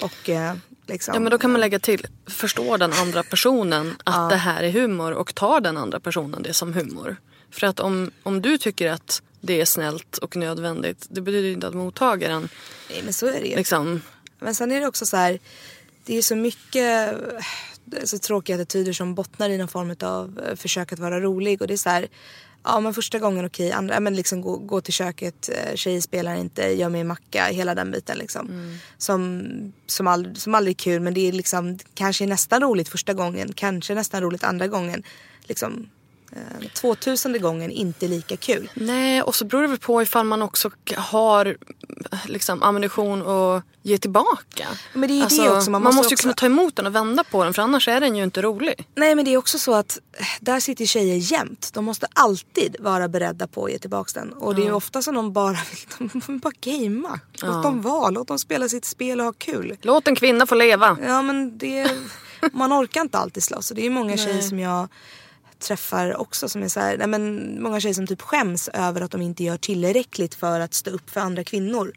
Och eh, liksom. Ja men då kan man lägga till, förstår den andra personen att det här är humor och tar den andra personen det som humor? För att om, om du tycker att det är snällt och nödvändigt, det betyder inte att mottagaren Nej men så är det ju. liksom... Men sen är det också så här. Det är så mycket så tråkiga attityder som bottnar i någon form av eh, försök att vara rolig. Och det är så här. Ja men första gången okej, andra, ja, men liksom gå, gå till köket, eh, tjejer spelar inte, gör mig macka, hela den biten liksom. Som, som, aldrig, som aldrig är kul men det är liksom kanske nästan roligt första gången, kanske nästan roligt andra gången. Liksom 2000 gången inte lika kul. Nej, och så beror det väl på ifall man också har liksom, ammunition att ge tillbaka. Men det är alltså, det också, man Man måste ju också- kunna ta emot den och vända på den för annars är den ju inte rolig. Nej men det är också så att eh, där sitter tjejer jämt. De måste alltid vara beredda på att ge tillbaka den. Och det är ju ofta som de bara (laughs) vill, de bara gamea. Låt dem vara, låt dem spela sitt spel och ha kul. Låt en kvinna få leva. Ja men det, man orkar inte alltid slåss. Och det är ju många tjejer som jag träffar också som är så här, nej men många tjejer som typ skäms över att de inte gör tillräckligt för att stå upp för andra kvinnor.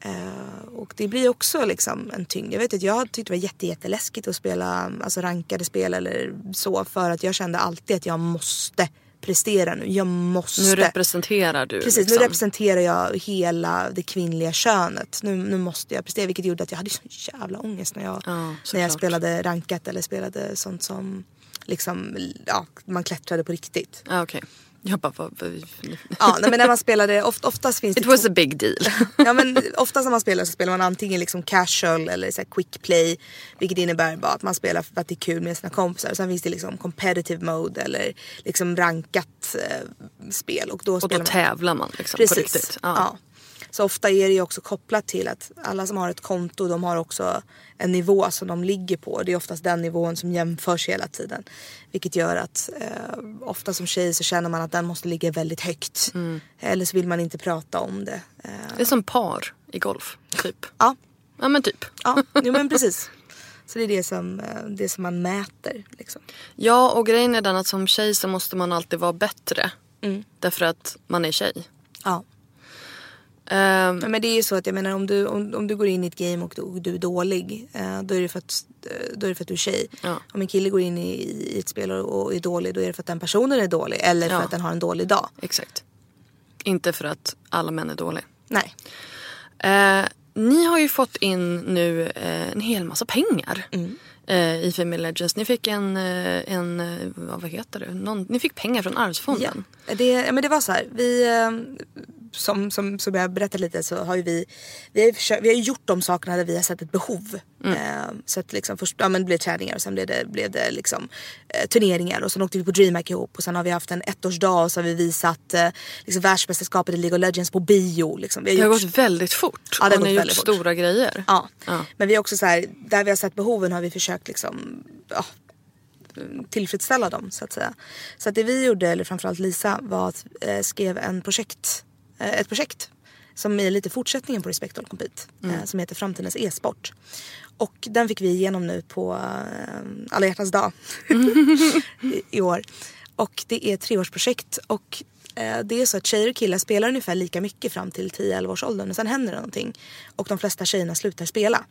Eh, och det blir också liksom en tyngd. Jag vet att jag tyckte det var jätte, jätteläskigt att spela alltså rankade spel eller så för att jag kände alltid att jag måste prestera nu. Jag måste. Nu representerar du. Precis, liksom. nu representerar jag hela det kvinnliga könet. Nu, nu måste jag prestera vilket gjorde att jag hade sån jävla ångest när jag, Ja, när jag spelade rankat eller spelade sånt som liksom, ja, man klättrade på riktigt. Ja, okej. Jag bara, vad, vad, Ja, nej, men när man spelade, oft, oftast finns (laughs) det It was a big deal. (laughs) ja, men oftast när man spelar så spelar man antingen liksom casual eller så quick play. Vilket innebär bara att man spelar för att det är kul med sina kompisar. Och sen finns det liksom competitive mode eller liksom rankat eh, spel. Och då, Och då man... tävlar man liksom Precis. på riktigt. Ja. Så ofta är det ju också kopplat till att alla som har ett konto de har också en nivå som de ligger på. Det är oftast den nivån som jämförs hela tiden. Vilket gör att eh, ofta som tjej så känner man att den måste ligga väldigt högt. Mm. Eller så vill man inte prata om det. Eh, Det är som par i golf, typ. (laughs) ja, Ja men typ. ja jo, men (laughs) precis. Så det är det som, eh, det som man mäter. Liksom. Ja och grejen är den att som tjej så måste man alltid vara bättre. Mm. Därför att man är tjej. Ja. Ehm, Men det är ju så att jag menar om du, om, om du går in i ett game och du, och du är dålig. Eh, då, är det för att, eh, då är det för att du är tjej. Ja. Om en kille går in i, i ett spel och, och är dålig då är det för att den personen är dålig. Eller för Ja. att den har en dålig dag. exakt. Inte för att alla män är dåliga. Nej. Eh, ni har ju fått in nu eh, en hel massa pengar Mm. i Female Legends. Ni fick en, en vad heter det? Någon, ni fick pengar från Ja. Arvsfonden. Det, ja, men det var så här. Vi, som, som, som jag berättade lite så har ju vi, vi har, ju försökt, vi har gjort de sakerna där vi har sett ett behov. Eh, så att liksom först, ja men det blev träningar och sen blev det, blev det liksom eh, turneringar och sen åkte vi på DreamHack ihop och sen har vi haft en ettårsdag och så har vi visat eh, liksom världsmästerskapet i League of Legends på bio. Liksom. Vi har Det har gjort- gått väldigt fort. Ja, det har och ni har gjort fort. stora grejer. Ja. Ja. men vi har också så här, där vi har sett behoven har vi försökt liksom ja, tillfredsställa dem så att säga. Så att det vi gjorde, eller framförallt Lisa, var att eh, skrev en projekt, ett projekt som är lite fortsättningen på Respect All Compete eh, som heter Framtidens e-sport. Och den fick vi igenom nu på eh, alla hjärtans dag (laughs) i, i år. Och det är ett treårsprojekt och eh, det är så att tjejer och killar spelar ungefär lika mycket fram till 10-11 års åldern och sen händer det någonting. Och de flesta tjejerna slutar spela.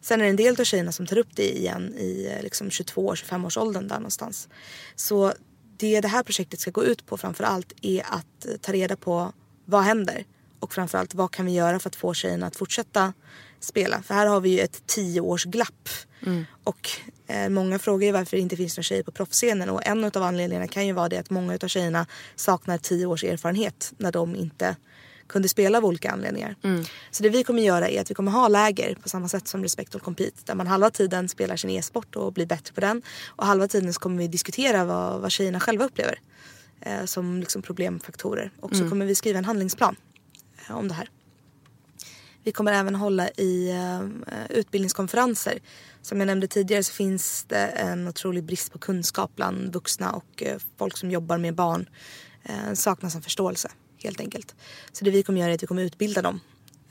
Sen är det en del av tjejerna som tar upp det igen i eh, liksom 22-25 års åldern där någonstans. Så det det här projektet ska gå ut på framför allt är att eh, ta reda på vad händer och framförallt vad kan vi göra för att få tjejerna att fortsätta spela. För här har vi ju ett 10 års glapp. Och eh, många frågar ju varför det inte finns några tjejer på proffsscenen och en av anledningarna kan ju vara det att många av tjejerna saknar 10 års erfarenhet när de inte kunde spela av olika anledningar. Så det vi kommer göra är att vi kommer ha läger på samma sätt som Respect All Compete där man halva tiden spelar sin e-sport och blir bättre på den och halva tiden så kommer vi diskutera vad, vad tjejerna själva upplever eh, som liksom problemfaktorer och så kommer vi skriva en handlingsplan eh, om det här. Vi kommer även hålla i eh, utbildningskonferenser. Som jag nämnde tidigare så finns det en otrolig brist på kunskap bland vuxna och eh, folk som jobbar med barn. Eh, saknas en förståelse helt enkelt. Så det vi kommer göra är att vi kommer utbilda dem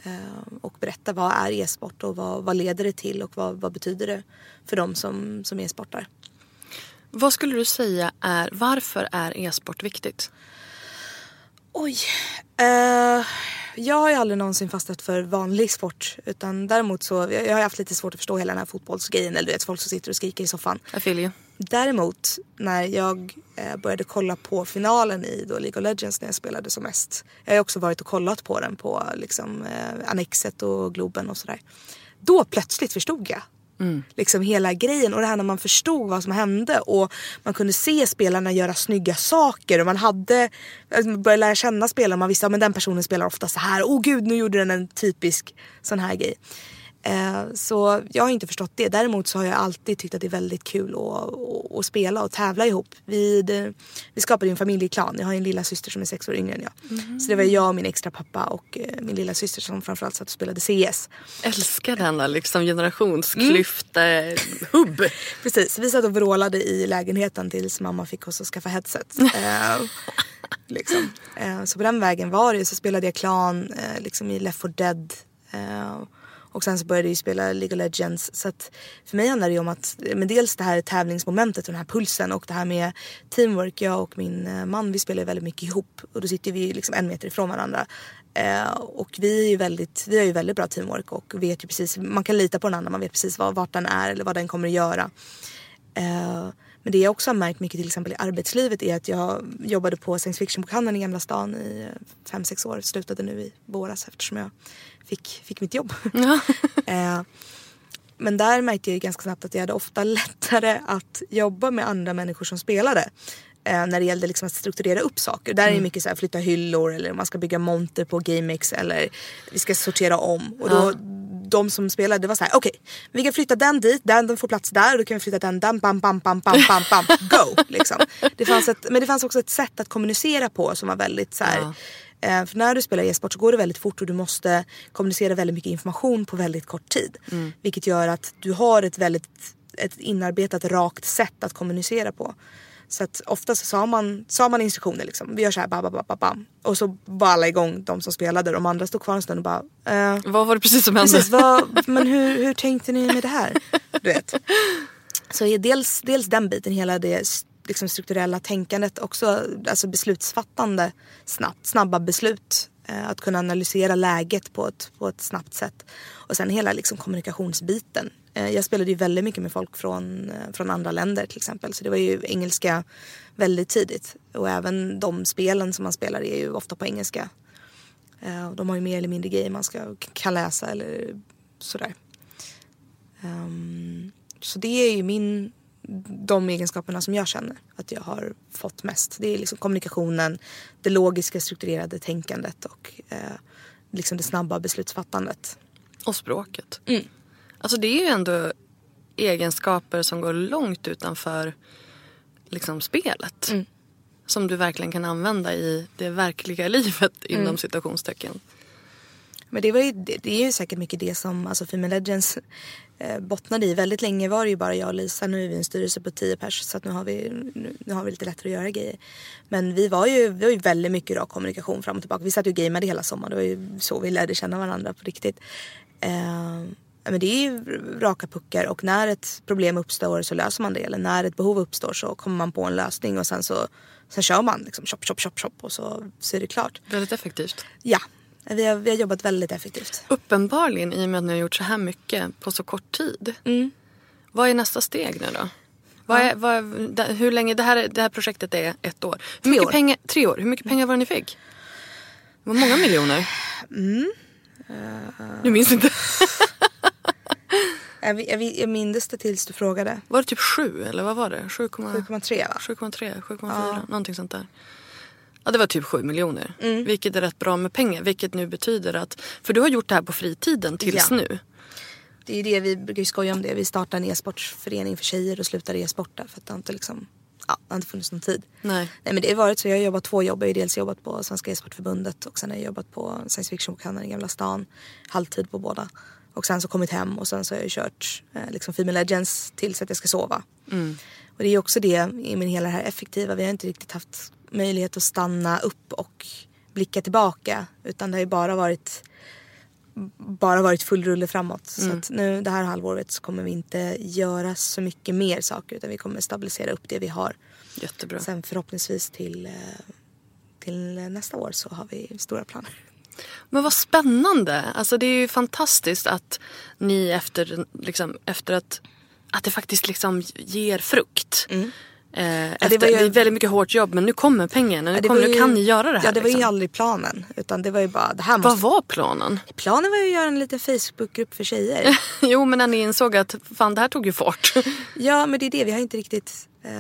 eh, och berätta vad är e-sport och vad, vad leder det till och vad, vad betyder det för dem som, som e-sportar. Vad skulle du säga är, varför är e-sport viktigt? Oj. Eh, jag har ju aldrig någonsin fastnat för vanlig sport. Utan däremot så, jag, jag har haft lite svårt att förstå hela den här fotbollsgrejen. Eller du vet folk som sitter och skriker i soffan. I feel you. Däremot när jag eh, började kolla på finalen i då League of Legends när jag spelade som mest. Jag har också varit och kollat på den på liksom, eh, Annexet och Globen och sådär. Då plötsligt förstod jag. Mm. Liksom hela grejen och det här när man förstod vad som hände och man kunde se spelarna göra snygga saker och man hade man började lära känna spelarna och man visste att men den personen spelar ofta så här. Åh gud nu gjorde den en typisk sån här grej. Eh, så jag har inte förstått det. Däremot så har jag alltid tyckt att det är väldigt kul att, att, att spela och tävla ihop. Vi, vi skapade en familjeklan. Jag har en lilla syster som är sex år yngre än jag. Så det var jag, min extra pappa och eh, min lilla syster som framförallt satt och spelade CS. Älskar denna liksom generationsklyfte-hubb. (laughs) Precis, vi satt och vrålade i lägenheten tills mamma fick oss att skaffa headset. (laughs) eh, liksom. så på den vägen var det. Så spelade jag klan liksom i Left 4 Dead. Och sen så började jag ju spela League of Legends. Så att för mig handlar det ju om att, men dels det här tävlingsmomentet och den här pulsen och det här med teamwork. Jag och min eh, man vi spelar ju väldigt mycket ihop och då sitter vi ju liksom en meter ifrån varandra. Eh, och vi är ju väldigt, vi har ju väldigt bra teamwork och vet ju precis, man kan lita på den andra, man vet precis vad, vart den är eller vad den kommer att göra. Eh, men det jag också har märkt mycket till exempel i arbetslivet är att jag jobbade på science fiction-bokhandeln i Gamla stan i eh, 5-6 år. Slutade nu i våras eftersom jag fick, fick mitt jobb. (laughs) (laughs) eh, men där märkte jag ganska snabbt att jag hade ofta lättare att jobba med andra människor som spelade. eh, när det gällde liksom att strukturera upp saker. Där är Mm. det mycket så här, flytta hyllor eller man ska bygga monter på GameX eller vi ska sortera om. Och då, de som spelade det var så här: okej vi kan flytta den dit, den, den får plats där och då kan vi flytta den, den, bam, bam, bam, bam, bam, bam, (laughs) go! Liksom. Det fanns ett, men det fanns också ett sätt att kommunicera på som var väldigt så här. Eh, för när du spelar e-sport så går det väldigt fort och du måste kommunicera väldigt mycket information på väldigt kort tid. Vilket gör att du har ett väldigt ett inarbetat rakt sätt att kommunicera på. Så att ofta så sa man, sa man instruktioner liksom. Vi gör så här bam, bam, bam, bam, bam. Och så var alla igång de som spelade. De andra stod kvar en stund och bara eh, Vad var det precis som hände? Precis, vad, men hur, hur tänkte ni med det här? Du vet. (laughs) Så dels, dels den biten, hela det liksom strukturella tänkandet, också alltså beslutsfattande snabbt, snabba beslut. Eh, att kunna analysera läget på ett, på ett snabbt sätt. Och sen hela liksom kommunikationsbiten. Eh, jag spelade ju väldigt mycket med folk från, eh, från andra länder till exempel. Så det var ju engelska väldigt tidigt. Och även de spelen som man spelar är ju ofta på engelska. De har ju mer eller mindre grejer man ska, kan läsa eller sådär. Ehm, så det är ju min, de egenskaperna som jag känner att jag har fått mest. Det är liksom kommunikationen, det logiska strukturerade tänkandet och eh, liksom det snabba beslutsfattandet. Och språket. Mm. Alltså det är ju ändå egenskaper som går långt utanför liksom spelet. Mm. Som du verkligen kan använda i det verkliga (laughs) livet inom Mm. citationstecken. Men det, var ju, det, det är ju säkert mycket det som alltså Female Legends eh, bottnade i. Väldigt länge var det ju bara jag och Lisa. Nu är vi en styrelse på 10 pers så att nu har, vi, nu, nu har vi lite lättare att göra grejer. Men vi var ju, vi var ju väldigt mycket rak kommunikation fram och tillbaka. Vi satt ju och gameade hela sommaren. Det var ju så vi lärde känna varandra på riktigt. Eh, men det är ju raka puckar och när ett problem uppstår så löser man det. Eller när ett behov uppstår så kommer man på en lösning och sen så sen kör man liksom chop, chop, chop, chop och så, så är det klart. Väldigt effektivt. Ja, vi har, vi har jobbat väldigt effektivt. Uppenbarligen i och med att ni har gjort så här mycket på så kort tid. Mm. Vad är nästa steg nu då? Vad är, vad, är- hur länge, det här, det här projektet är ett år. Hur Tre mycket år. Pengar, tre år. Hur mycket pengar var det ni fick? Det var många miljoner. Mm. Du minns inte? (laughs) Jag, jag, jag minns det tills du frågade. Var det typ sju eller vad var det? 7,3 7,3 va? 7,3, 7,4 någonting sånt där. Ja det var typ 7 miljoner. Vilket är rätt bra med pengar. Vilket nu betyder att, för du har gjort det här på fritiden tills Ja. nu. Det är ju det, vi brukar skoja om det. Vi startade en e-sportsförening för tjejer och slutade e-sporta för att det har inte liksom, ja, det har inte funnits någon tid. Nej. Nej men det har varit så, jag har jobbat två jobb. Jag har dels jobbat på Svenska e-sportförbundet och sen har jag jobbat på science fiction-bokhandeln i Gamla stan. Halvtid på båda. Och sen så kommit hem och sen så har jag kört eh, liksom Female Legends tills att jag ska sova. Och det är också det i min hela det här effektiva. Vi har inte riktigt haft möjlighet att stanna upp och blicka tillbaka. Utan det har ju bara varit bara varit full rulle framåt. Så att nu det här halvåret så kommer vi inte göra så mycket mer saker utan vi kommer stabilisera upp det vi har. Jättebra. Sen förhoppningsvis till, eh, till nästa år så har vi stora planer. Men vad spännande. Alltså det är ju fantastiskt att ni efter, liksom, efter att, att det faktiskt liksom ger frukt. Eh, efter, det, var ju- är väldigt mycket hårt jobb men nu kommer pengarna. Nu, Ja, det kommer, var nu ju- kan ni göra det här. Ja det var ju liksom. aldrig planen. Utan det var ju bara det här Vad måste... var planen? Planen var ju att göra en liten Facebookgrupp för tjejer. (laughs) jo men när ni insåg att fan det här tog ju fart. (laughs) ja men det är det, vi har inte riktigt... Eh...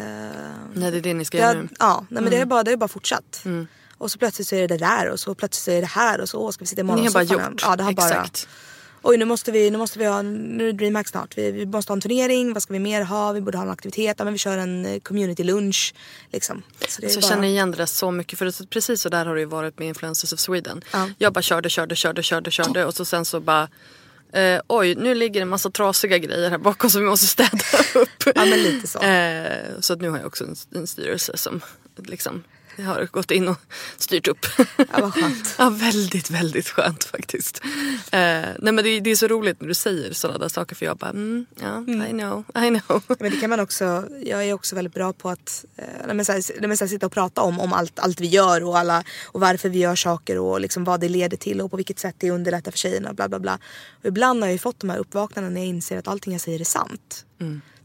Nej det är det ni ska Det göra nu. ja, nej, men det har bara, det har bara fortsatt. Mm. Och så plötsligt så är det det där och så plötsligt så är det här och så åh, ska vi sitta i Ni har bara morgonsoffan. gjort. Ja, det har bara, Exakt. Oj nu måste vi, nu måste vi ha, nu är det DreamHack snart. Vi, vi måste ha en turnering, vad ska vi mer ha? Vi borde ha en aktivitet, ja, men vi kör en eh, community lunch. Liksom. Så det är Så jag bara, känner igen det där så mycket. För precis så där har det ju varit med Influencers of Sweden. Ja. Jag bara körde, körde, körde, körde, körde och så sen så bara eh, oj nu ligger det en massa trasiga grejer här bakom som vi måste städa (laughs) upp. Ja men lite så. Eh, så att nu har jag också en, en styrelse som liksom har gått in och styrt upp. Ja vad skönt. (laughs) ja väldigt, väldigt skönt faktiskt. Eh, nej men det, är- det är så roligt när du säger sådana där saker för jag bara mm, ja I know, I know. Men det kan man också, jag är också väldigt bra på att eh, men så här, men så här, sitta och prata om, om allt, allt vi gör och, alla, och varför vi gör saker och liksom vad det leder till och på vilket sätt det underlättar för tjejerna. Bla, bla, bla. Och ibland har jag ju fått de här uppvaknandena när jag inser att allting jag säger är sant.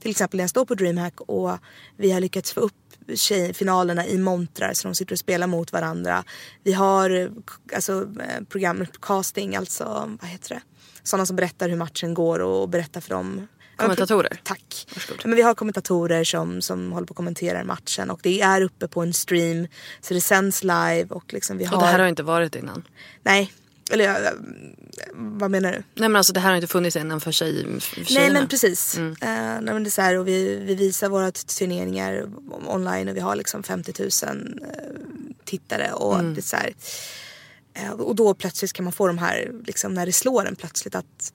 Till exempel när jag står på DreamHack och vi har lyckats få upp tjejfinalerna i montrar så de sitter och spelar mot varandra. Vi har alltså, eh, program, casting, alltså vad heter det? Sådana som berättar hur matchen går och berättar för dem Kommentatorer? Tack. Varsågod. Men vi har kommentatorer som, som håller på och kommenterar matchen och det är uppe på en stream så det sänds live och liksom vi har... Och det här har inte varit innan? Nej, eller ja, vad menar du? Nej men alltså det här har inte funnits innan för, tjej, för Nej tjejerna? men precis. Eh, nej, men det är så här, och vi, vi visar våra turneringar online och vi har liksom 50 000 eh, tittare och Mm. det är så här, eh, och då plötsligt kan man få de här, liksom när det slår en plötsligt att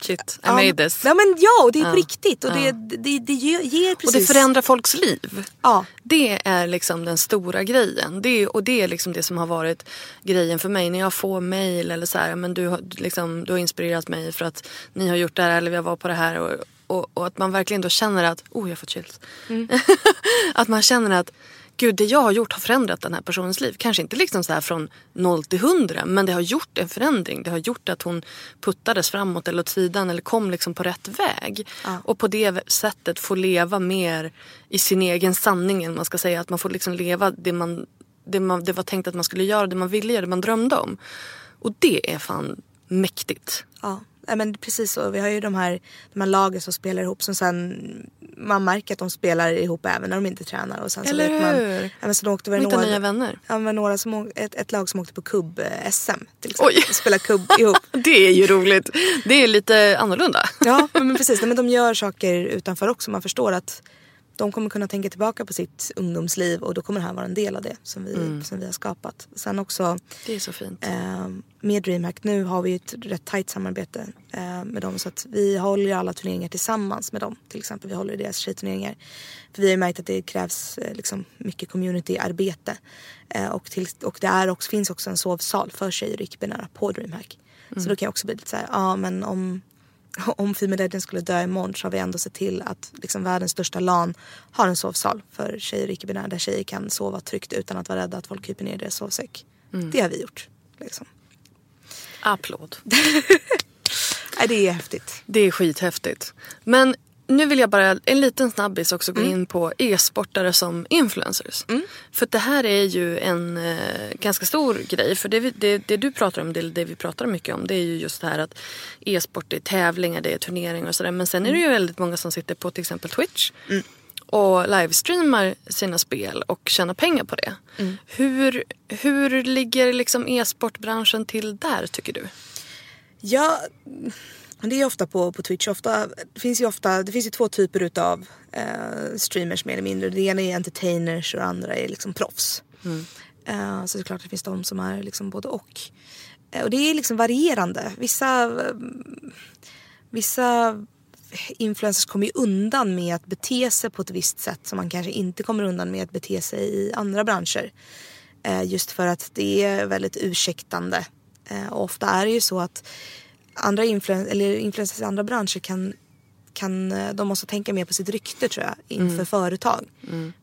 Shit, I ja, made this. Ja men ja och det är Ja, på riktigt och det, det, det ger, precis. Och det förändrar folks liv. Ja. Det är liksom den stora grejen. Det och det är liksom det som har varit grejen för mig. När jag får mail eller så här, men du har, liksom, du har inspirerat mig för att ni har gjort det här eller jag var på det här. Och, och, och att man verkligen då känner att, oh jag har fått chills. (laughs) att man känner att gud det jag har gjort har förändrat den här personens liv. Kanske inte liksom så här från noll till hundra men det har gjort en förändring. Det har gjort att hon puttades framåt eller åt sidan eller kom liksom på rätt väg. Och på det sättet få leva mer i sin egen sanning. man ska säga. Att man får liksom leva det man, det man det var tänkt att man skulle göra, det man ville göra, det man drömde om. Och det är fan mäktigt. Ja, men precis så. Vi har ju de här, de här lagen som spelar ihop som sen man märker att de spelar ihop även när de inte tränar. Och sen så Eller vet man, hur? ja, men så åkte väl några, nya vänner. Ja, men några som, ett, ett lag som åkte på kubb-SM till exempel. Oj. Spelar kubb ihop. (laughs) Det är ju roligt. Det är lite annorlunda. Ja (laughs) men precis, nej, men de gör saker utanför också. Man förstår att de kommer kunna tänka tillbaka på sitt ungdomsliv och då kommer det här vara en del av det som vi, Mm. som vi har skapat. Sen också Det är så fint. eh, med DreamHack nu har vi ett rätt tajt samarbete eh, med dem så att vi håller alla turneringar tillsammans med dem. Till exempel vi håller deras tjejturneringar. För vi har märkt att det krävs eh, liksom mycket communityarbete. Eh, och, till, och det är också, finns också en sovsal för tjejer icke binära på DreamHack. Så då kan jag också bli lite så här, ja men om om Female skulle dö imorgon så har vi ändå sett till att liksom världens största LAN har en sovsal för tjejer och icke-binära där tjejer kan sova tryggt utan att vara rädda att folk kryper ner i deras sovsäck. Det har vi gjort. Liksom. Applåd. (laughs) Nej, det är häftigt. Det är skithäftigt. Men nu vill jag bara en liten snabbis också gå in på e-sportare som influencers. För att det här är ju en eh, ganska stor grej. För det, vi- det, det du pratar om, det, det vi pratar mycket om det är ju just det här att e-sport det är tävlingar, det är turneringar och sådär. Men sen är det ju väldigt många som sitter på till exempel Twitch. Och livestreamar sina spel och tjänar pengar på det. Hur, hur ligger liksom e-sportbranschen till där tycker du? Ja, det är ofta på, på Twitch. Ofta, det finns ju ofta, det finns ju två typer utav eh, streamers mer eller mindre. Det ena är entertainers och det andra är liksom proffs. Eh, så det är klart att det finns de som är liksom både och. Eh, och det är liksom varierande. Vissa, eh, vissa influencers kommer ju undan med att bete sig på ett visst sätt som man kanske inte kommer undan med att bete sig i andra branscher. Eh, just för att det är väldigt ursäktande. Eh, och ofta är det ju så att andra influen- eller influencers i andra branscher kan, kan eh, de måste tänka mer på sitt rykte tror jag inför företag.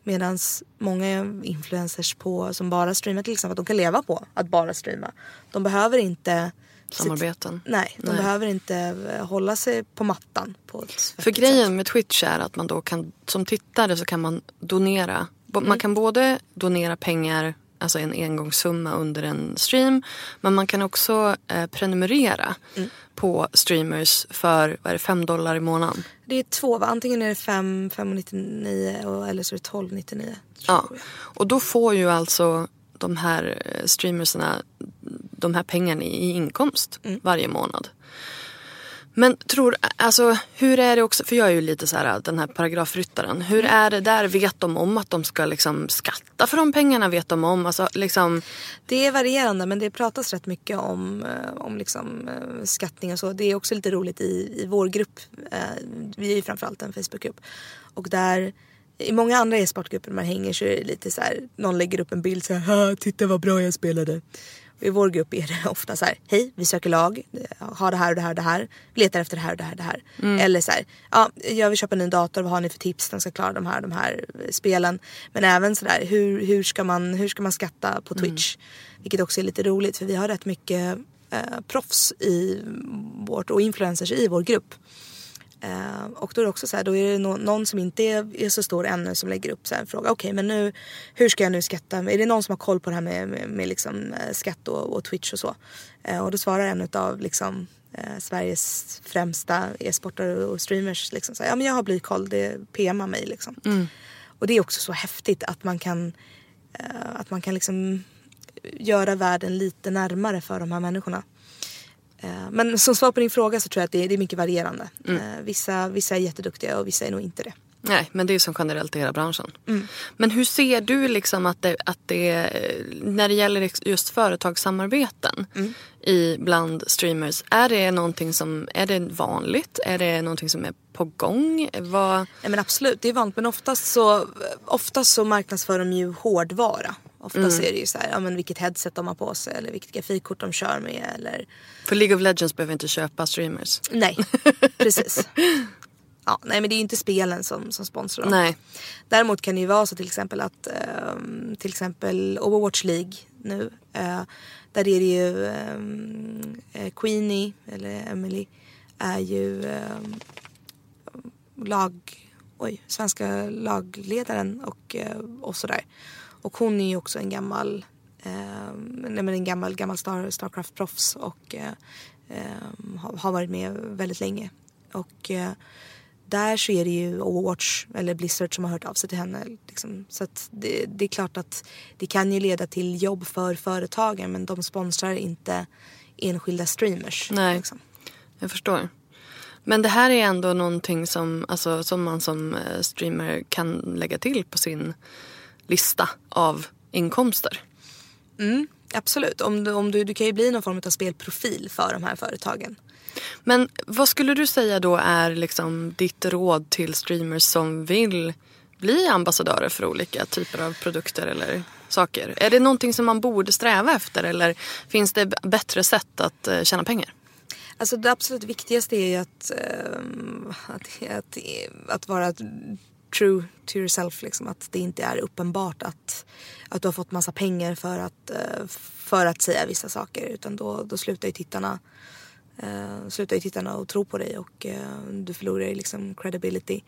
Medan många influencers på, som bara streamar till exempel, de kan leva på att bara streama. De behöver inte sitt- Samarbeten? Nej, de Nej. behöver inte eh, hålla sig på mattan. På För grejen med Twitch är att man då kan, som tittare så kan man donera. Man kan både donera pengar, alltså en engångssumma under en stream. Men man kan också eh, prenumerera på streamers för, vad är det, 5 dollar i månaden. Det är två, va? antingen är det 5, 5,99 och- eller så är det 12,99. Ja. Och då får ju alltså de här eh, streamersna de här pengarna i i inkomst varje månad. Men tror, alltså hur är det också, för jag är ju lite så här den här paragrafryttaren. Hur är det där? Vet de om att de ska liksom skatta för de pengarna? Vet de om, alltså liksom. Det är varierande men det pratas rätt mycket om, eh, om liksom, eh, skattning och så. Det är också lite roligt i, i vår grupp. Eh, vi är ju framförallt en Facebookgrupp. Och där i många andra e-sportgrupper man hänger så är det lite så här, någon lägger upp en bild så här, "Ha, titta vad bra jag spelade. I vår grupp är det (laughs) ofta så här, hej vi söker lag, har det här och det här och det här, letar efter det här och det här och det här. Eller så här, ja jag vill köpa en ny dator, vad har ni för tips, den ska klara de här, de här eh, spelen. Men även så där, hur, hur, ska man, hur ska man skatta på Twitch? Vilket också är lite roligt för vi har rätt mycket eh, proffs i vårt, och influencers i vår grupp. Eh, och då är det också så här, då är det nå- någon som inte är, är så stor ännu som lägger upp så här en fråga. Okej men nu, hur ska jag nu skatta? Är det någon som har koll på det här med, med, med liksom, eh, skatt och, och Twitch och så? Eh, och då svarar en av liksom, eh, Sveriges främsta e-sportare och streamers. Liksom, så här, ja, men jag har blykoll, det PMar mig. Liksom. Och det är också så häftigt att man kan, att man kan liksom göra världen lite närmare för de här människorna. Eh, men som svar på din fråga så tror jag att det är, mycket varierande. Eh, vissa, vissa är jätteduktiga och vissa är nog inte det. Nej, men det är som generellt i hela branschen. Men hur ser du liksom att det, att det eh, när det gäller just företagssamarbeten i bland streamers, är det någonting som, är det vanligt? Är det någonting som är på gång? Vad, Ja, men absolut, det är vanligt. Men oftast så, oftast så marknadsför de ju hårdvara. Oftast är det ju så här, ja, men vilket headset de har på sig eller vilket grafikkort de kör med. Eller... för League of Legends behöver inte köpa streamers. Nej, (laughs) precis. Ja, nej men det är ju inte spelen som, som sponsrar dem. Nej. Däremot kan det ju vara så till exempel att ehm, till exempel Overwatch League nu. eh, där är det ju um, Queenie, eller Emily, är ju ehm, lag, oj, svenska lagledaren och, eh, och sådär. Och hon är ju också en gammal, eh, nej men en gammal, gammal Star, Starcraft-proffs och eh, eh, har, varit med väldigt länge. Och eh, där så är det ju Overwatch eller Blizzard som har hört av sig till henne. Liksom. Så det, det är klart att det kan ju leda till jobb för företagen men de sponsrar inte enskilda streamers. Nej. Liksom. Jag förstår. Men det här är ändå någonting som, alltså, som man som eh, streamer kan lägga till på sin lista av inkomster. Mm, absolut, om du, om du, du kan ju bli någon form av spelprofil för de här företagen. Men vad skulle du säga då är liksom ditt råd till streamers som vill bli ambassadörer för olika typer av produkter eller saker? Är det någonting som man borde sträva efter eller finns det bättre sätt att eh, tjäna pengar? Alltså det absolut viktigaste är ju att, ehm, att, att, att vara true to yourself. Liksom. Att det inte är uppenbart att, att du har fått massa pengar för att, eh, för att säga vissa saker. Utan då, då slutar ju tittarna eh, slutar ju tittarna att tro på dig och eh, du förlorar ju liksom credibility.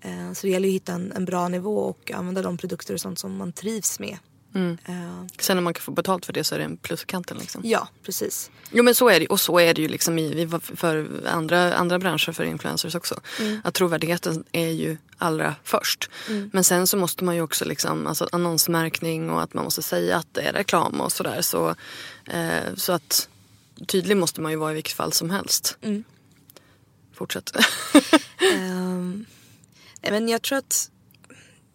Eh, så det gäller ju att hitta en, en bra nivå och använda de produkter och sånt som man trivs med. Eh, Sen när man kan få betalt för det så är det en plus i kanten. Liksom. ja, precis. Jo men så är det och så är det ju liksom i, för andra, andra branscher för influencers också. Att trovärdigheten är ju allra först. Men sen så måste man ju också liksom, alltså annonsmärkning och att man måste säga att det är reklam och sådär. Så, eh, så att tydlig måste man ju vara i vilket fall som helst. Fortsätt. (laughs) Ehm, nej, men jag tror att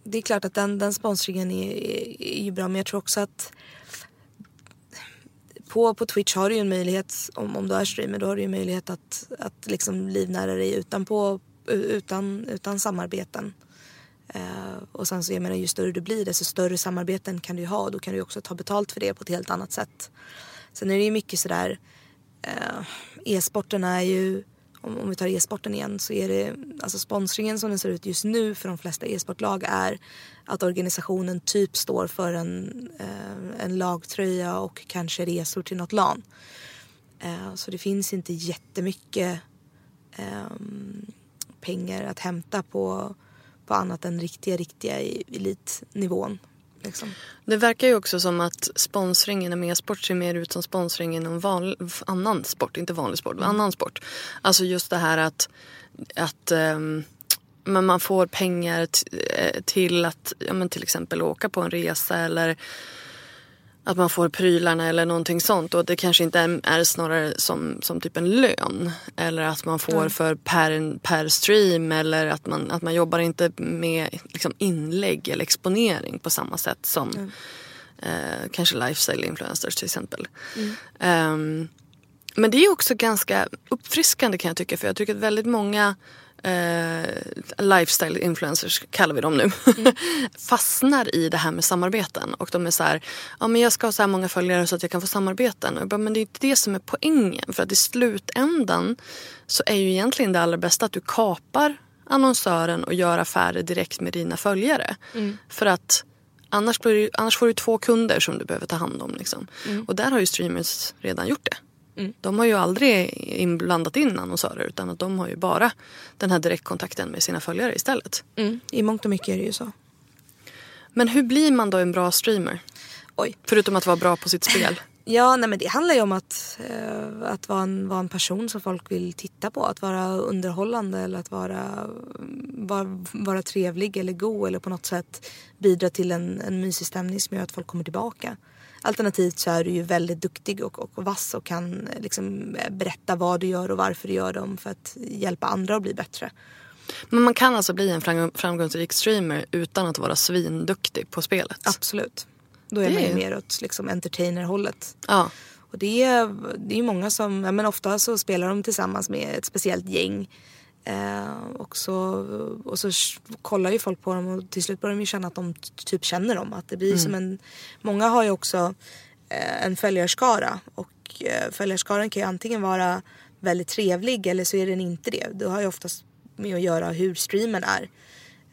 det är klart att den, den sponsringen är, är, är ju bra men jag tror också att på, på Twitch har du ju en möjlighet, om, om du är streamer, då har du ju möjlighet att, att liksom livnära dig utanpå, utan, utan samarbeten. Uh, och sen så jag menar ju större du blir desto större samarbeten kan du ju ha och då kan du ju också ta betalt för det på ett helt annat sätt. Sen är det ju mycket sådär, eh, uh, e-sporten är ju, om, om vi tar e-sporten igen så är det, alltså sponsringen som den ser ut just nu för de flesta e-sportlag är att organisationen typ står för en, eh, en lagtröja och kanske resor till något LAN. Eh, så det finns inte jättemycket eh, pengar att hämta på, på annat än riktiga, riktiga i elitnivån. Liksom. Det verkar ju också som att sponsring inom e-sport ser mer ut som sponsring inom vanlig, annan sport, inte vanlig sport, annan sport. Alltså just det här att, att ehm, men man får pengar eh, till att ja, men till exempel åka på en resa eller att man får prylarna eller någonting sånt. Och det kanske inte är, är snarare som, som typ en lön. Eller att man får för per, per stream. Eller att man, att man jobbar inte med liksom inlägg eller exponering på samma sätt som eh, kanske lifestyle influencers till exempel. Ehm, men det är också ganska uppfriskande kan jag tycka. För jag tycker att väldigt många eh, lifestyle influencers, kallar vi dem nu, (laughs) fastnar i det här med samarbeten. Och de är så här, ja men jag ska ha så här många följare så att jag kan få samarbeten. Och jag bara, men det är inte det som är poängen. För att i slutändan så är ju egentligen det allra bästa att du kapar annonsören och gör affärer direkt med dina följare. För att annars, blir annars får du två kunder som du behöver ta hand om. Liksom. Och där har ju streamers redan gjort det. De har ju aldrig inblandat in annonsörer utan att de har ju bara den här direktkontakten med sina följare istället. I mångt och mycket är det ju så. Men hur blir man då en bra streamer? Oj. Förutom att vara bra på sitt spel. (clears throat) Ja, nej men det handlar ju om att, eh, att vara, en, vara en person som folk vill titta på. Att vara underhållande eller att vara, vara, vara trevlig eller god eller på något sätt bidra till en, en mysig stämning som gör att folk kommer tillbaka. Alternativt så är du ju väldigt duktig och, och vass och kan eh, liksom berätta vad du gör och varför du gör dem för att hjälpa andra att bli bättre. Men man kan alltså bli en framgång- framgångsrik streamer utan att vara svinduktig på spelet? Absolut. Då är Det man ju mer åt liksom entertainer-hållet. Ja. Och det är, det är ju många som, ja, men ofta så spelar de tillsammans med ett speciellt gäng. Eh, och, så, och så kollar ju folk på dem och till slut börjar de ju känna att de typ känner dem. Att det blir som en, många har ju också eh, en följarskara och eh, följarskaran kan ju antingen vara väldigt trevlig eller så är den inte det. Det har ju oftast med att göra hur streamen är.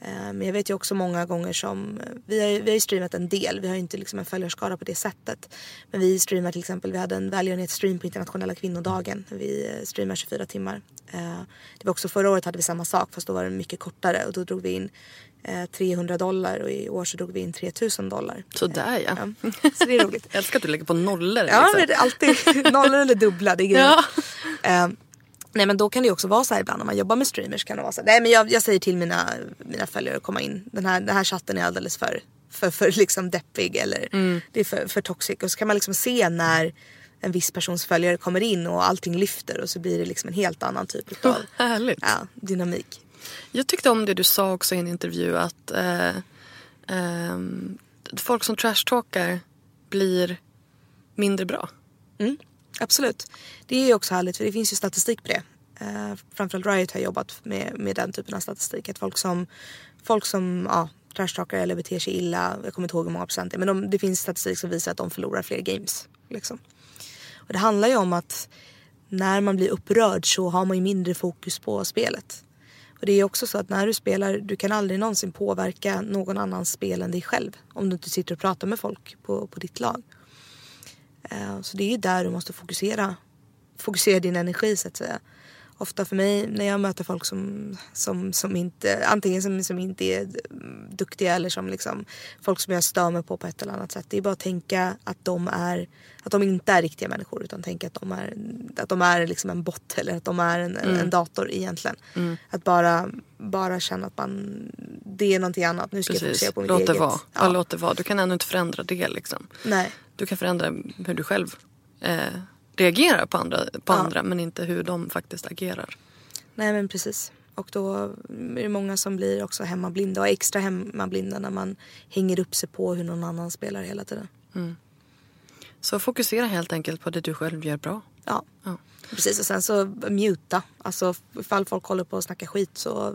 Eh, Men jag vet ju också många gånger som, vi har, ju- vi har ju streamat en del, vi har ju inte liksom en följarskara på det sättet. Men vi streamar till exempel, vi hade en välgörenhetsstream på internationella kvinnodagen. Vi eh, streamar 24 timmar. Eh, Det var också förra året hade vi samma sak fast då var det mycket kortare och då drog vi in eh, 300 dollar och i år så drog vi in 3000 dollar. Sådär ja. Ja, Så det är roligt. (laughs) Jag älskar att du lägger på nollor. Ja, liksom. men det är alltid (laughs) nollor eller dubbla. Det är. Ja. Eh, nej men då kan det också vara så här ibland när man jobbar med streamers kan det vara så här, nej men jag, jag säger till mina, mina följare att komma in. Den här, den här chatten är alldeles för, för, för liksom deppig eller det är för, för toxic. Och så kan man liksom se när en viss persons följare kommer in och allting lyfter och så blir det liksom en helt annan typ (laughs) av Härligt. ja, dynamik. Jag tyckte om det du sa också i en intervju att eh, ehm, folk som trashtalkar blir mindre bra. Mm, absolut. Det är ju också härligt för det finns ju statistik på det. Uh, framförallt Riot har jobbat med, med den typen av statistik. Att folk som, folk som ja, trashtalkar eller beter sig illa, jag kommer inte ihåg hur många procent det är, men de, det finns statistik som visar att de förlorar fler games. Liksom. Och det handlar ju om att när man blir upprörd så har man ju mindre fokus på spelet. Och det är också så att när du spelar, du kan aldrig någonsin påverka någon annans spel än dig själv. Om du inte sitter och pratar med folk på, på ditt lag. Eh, Så det är där du måste fokusera, fokusera din energi så att säga. Ofta för mig när jag möter folk som, som, som inte, antingen som, som inte är mm, duktiga eller som liksom folk som jag stör mig på på ett eller annat sätt. Det är bara att tänka att de är, att de inte är riktiga människor utan tänka att de är, att de är liksom en bot eller att de är en, en, en dator egentligen. Att bara, bara känna att man, det är någonting annat. Nu ska jag Precis. fokusera på mitt Låt det eget. vara. Bara Ja. låt det vara. Du kan ändå inte förändra det liksom. Nej. Du kan förändra hur du själv eh, reagerar på andra, på Ja. andra men inte hur de faktiskt agerar. Nej men precis. Och då är det många som blir också hemmablinda och extra hemmablinda när man hänger upp sig på hur någon annan spelar hela tiden. Så fokusera helt enkelt på det du själv gör bra. Ja, Ja. precis. Och sen så muta. Alltså ifall folk håller på att snacka skit så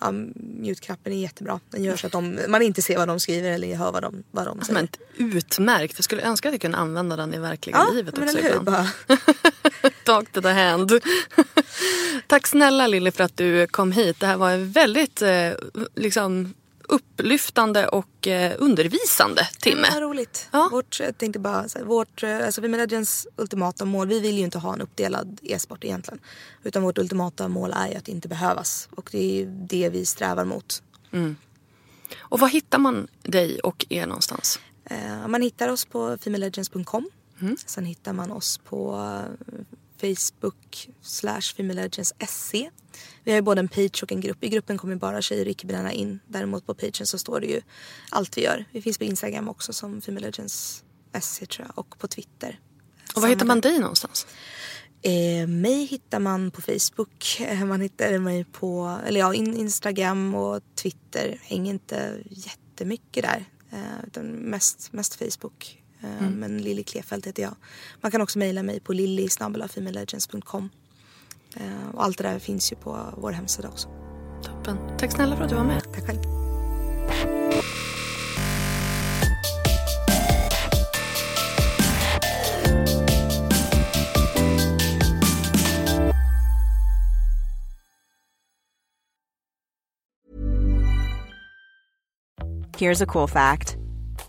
ja, mute-knappen är jättebra. Den gör så att de, man inte ser vad de skriver eller hör vad de, vad de säger. Men utmärkt. Jag skulle önska att jag kunde använda den i verkliga ja, livet men också eller hur? ibland. (laughs) Talk to the hand. (laughs) Tack snälla Lilly för att du kom hit. Det här var en väldigt eh, liksom, upplyftande och eh, undervisande timme. Vad roligt. Ja. Vårt, jag tänkte bara, så här, vårt, eh, alltså Women Legends ultimata mål, vi vill ju inte ha en uppdelad e-sport egentligen. Utan vårt ultimata mål är ju att inte behövas. Och det är det vi strävar mot. Och var hittar man dig och er någonstans? Eh, man hittar oss på femalelegends.com. Mm. Sen hittar man oss på Facebook slash femalelegends.se. Vi har ju både en page och en grupp. I gruppen kommer bara tjejer och icke-binära in. Däremot på pagen så står det ju allt vi gör. Vi finns på Instagram också som femalelegends.se tror jag. Och på Twitter. Och var hittar man dig någonstans? Eh, mig hittar man på Facebook. Eh, Man hittar mig på eller ja, in, Instagram och Twitter. Hänger inte jättemycket där. Eh, utan mest, mest Facebook. Eh, Men Lilly Klefelt heter jag. Man kan också mejla mig på lilly.femalelegends.com. Eh, och allt det där finns ju på vår hemsida också. Toppen. Tack snälla för att du var med. Tack själv. Here's a cool fact